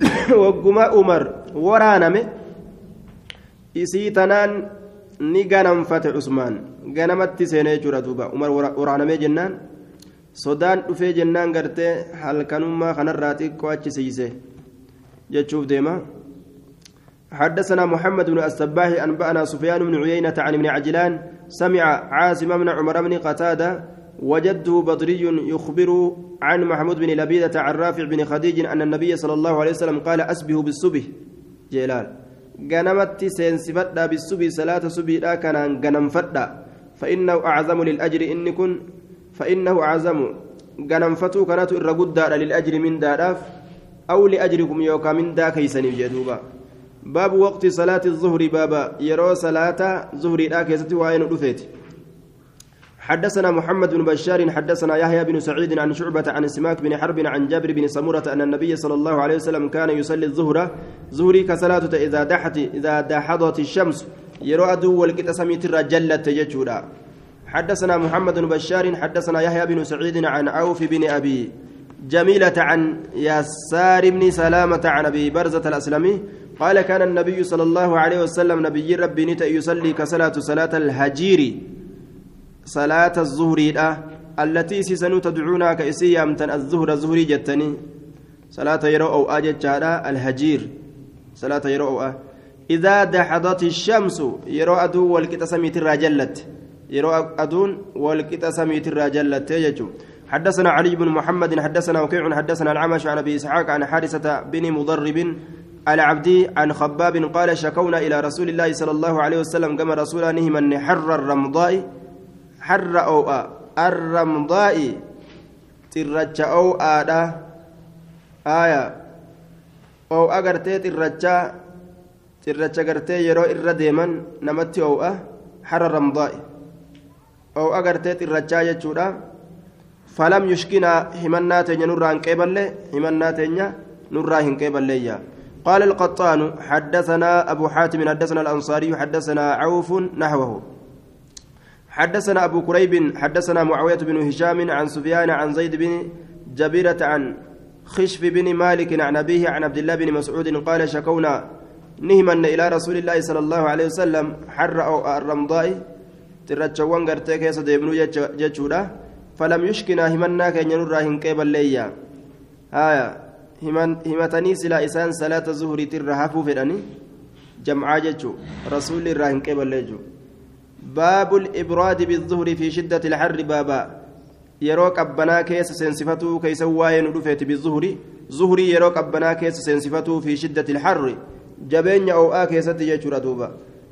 <coughs> وقما عمر ورانمه isiitanaan ni ganamfate usmaan ganamatti seenee jira duuba umar waraanamee jennaan sodaan dhufee jennaan gartee halkanummaa kanarraa xiqqoo achi siise jechuuf deema. حدثنا محمد بن السباح أنبأنا سفيان بن عيينة عن ابن عجلان سمع عاصم بن عمر بن قتادة وجده بدري يخبر عن محمود بن لبيدة عن رافع بن خديج أن النبي صلى الله عليه وسلم قال أسبه بالصبح. جلال غنمت سينسفتا بالصبح صلاة صبح كان غنمفتا فإنه أعظم للأجر إن كن فإنه أعظم غنمفتو كانت الرقود للأجر من داراف أو لأجركم يوكا من دا كيسني جدوبا. باب وقت صلاة الظهر بابا yeroo صلاة ظهر keessatti وين رفيت حدثنا محمد بن بشار حدثنا يحيى بن سعيد عن شعبة عن سماك بن حرب عن جابر بن سمرة أن النبي صلى الله عليه وسلم كان يصلي الظهر. ظهري كصلاة إذا دحت إذا دحضت الشمس yeroo aduu والكت سميت الرجلة تججودا حدثنا محمد بن بشار حدثنا يحيى بن سعيد عن عوف بن أبي جميلة عن يسار بن سلامة عن أبي برزة الأسلمي قال كان النبي صلى الله عليه وسلم نبي ربي نتا يصلي كصلاة صلاة الهجير صلاة الظهر التي سيسنو تدعونا كإسيا أمتن الظهر الظهري جتني صلاة يرو أو آجت الهجير صلاة يرو أو إذا دحضت الشمس يرو أدو والكتسميت الراجلت يرو أدون والكتسميت الراجلت يجو حدثنا علي بن محمد حدثنا وكيع حدثنا العمش عن ابي اسحاق عن حارثه بن مضرب العبدي عن خباب قال شكونا إلى رسول الله صلى الله عليه وسلم كما رسول نهم حر الرمضاء حر أو الرمضاء ترجع أو ادا آية أو اغرتي ترجع ترجع غرتي يرو الرديمن نمتي أو حر الرمضاء أو اغرتي ترجع يجودا فلم يشكنا همنا تنيا نوران قبل همنا تنيا نوران قبل قال القطان حدثنا أبو حاتم حدثنا الأنصاري حدثنا عوف نحوه. حدثنا أبو كريب حدثنا معاوية بن هشام عن سفيان عن زيد بن جبيرة عن خشف بن مالك عن أبيه عن عبد الله بن مسعود قال شكونا نهما إلى رسول الله صلى الله عليه وسلم حر أو الرمضاء قرتك يا صديبنو جتشودا فلم يشكنا همنا كان ينور هنكيب الليا آية himatanii silaa isaan salaata zuhuriitirra hafuu fedhanii jamcaa jechuu rasuulli irraa hin qeeballe jechuu baabu libraadi bizuhri fi shiddati ilharri baaba yeroo qabbanaa keessa seensifatuu keeysa waa'ee nu dhufeeti bizuhri zuhrii yeroo qabbanaa keessa seensifatuu fi shiddati ilharri jabeenya oo'aa keessatti jechuudha duuba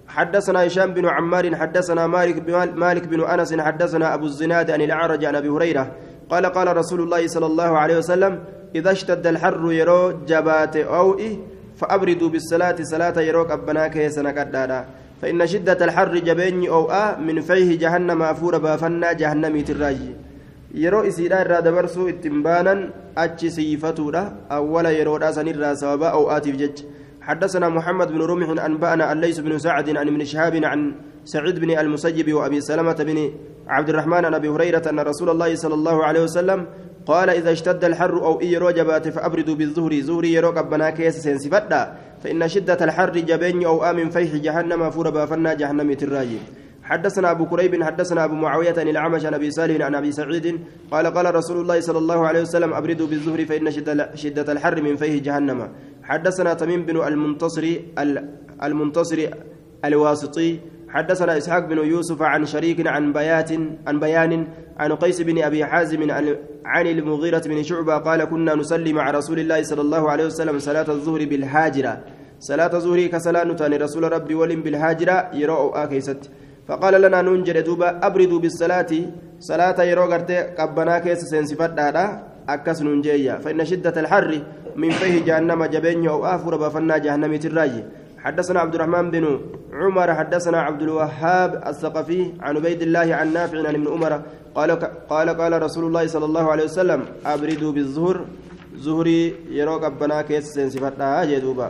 حدثنا هشام بن عمار حدثنا مالك مالك بن أنس حدثنا أبو الزناد عن الأعرج عن أبي هريرة قال قال رسول الله صلى الله عليه وسلم إذا اشتد الحر يرو جبات أوئي فأبردوا بالصلاة صلاة يرو أبناك يسنكدادا فإن شدة الحر جبيني أو آ من فيه جهنم أفور بافنا جهنمي تراجي yeroo isiidha irraa dabarsuu ittiin baanan achi siifatuudha awwala yeroodha sanirraa sababa oo'aatiif jecha حدثنا محمد بن رمح أنبأنا الليث بن سعد عن ابن شهاب عن سعيد بن المسيب وأبي سلمة بن عبد الرحمن عن أبي هريرة أن رسول الله صلى الله عليه وسلم قال إذا اشتد الحر oo'i yeroo jabaate فأبردوا بالظهر zuhrii yeroo qabbana keessa سنسفدا فإن شدة الحر jabeenyi oo'aa من فيح جهنم فور بافنا جهنم تراجي. حدثنا أبو كريب حدثنا أبو معاوية عن الأعمش عن أبي صالح عن أبي سعيد قال قال رسول الله صلى الله عليه وسلم أبردوا بالظهر فإن شدة الحر من فيه جهنم. حدثنا تميم بن المنتصر المنتصر الواسطي حدثنا إسحاق بن يوسف عن شريك عن بيات عن بيان عن قيس بن أبي حازم عن المغيرة بن شعبة قال كنا نصلي مع رسول الله صلى الله عليه وسلم صلاة الظهر بالهاجرة. صلاة الظهر كصلاة نتاني رسول ربي ولم بالهاجرة يروا آكيست. فقال لنا ننجر دوبا أبردوا بالصلاة. صلاة يرو غرتي قبنا كيس دادا أكس ننجيا فإن شدة الحر من فيه جهنم جبين أو آفر بفنا جهنم تراجي حدثنا عبد الرحمن بن عمر حدثنا عبد الوهاب الثقفي عن عبيد الله عن نافع عن ابن عمر. قال قال قال رسول الله صلى الله عليه وسلم أبردوا بالظهر زهري يروق أبنا كيس سنسفت جدوبا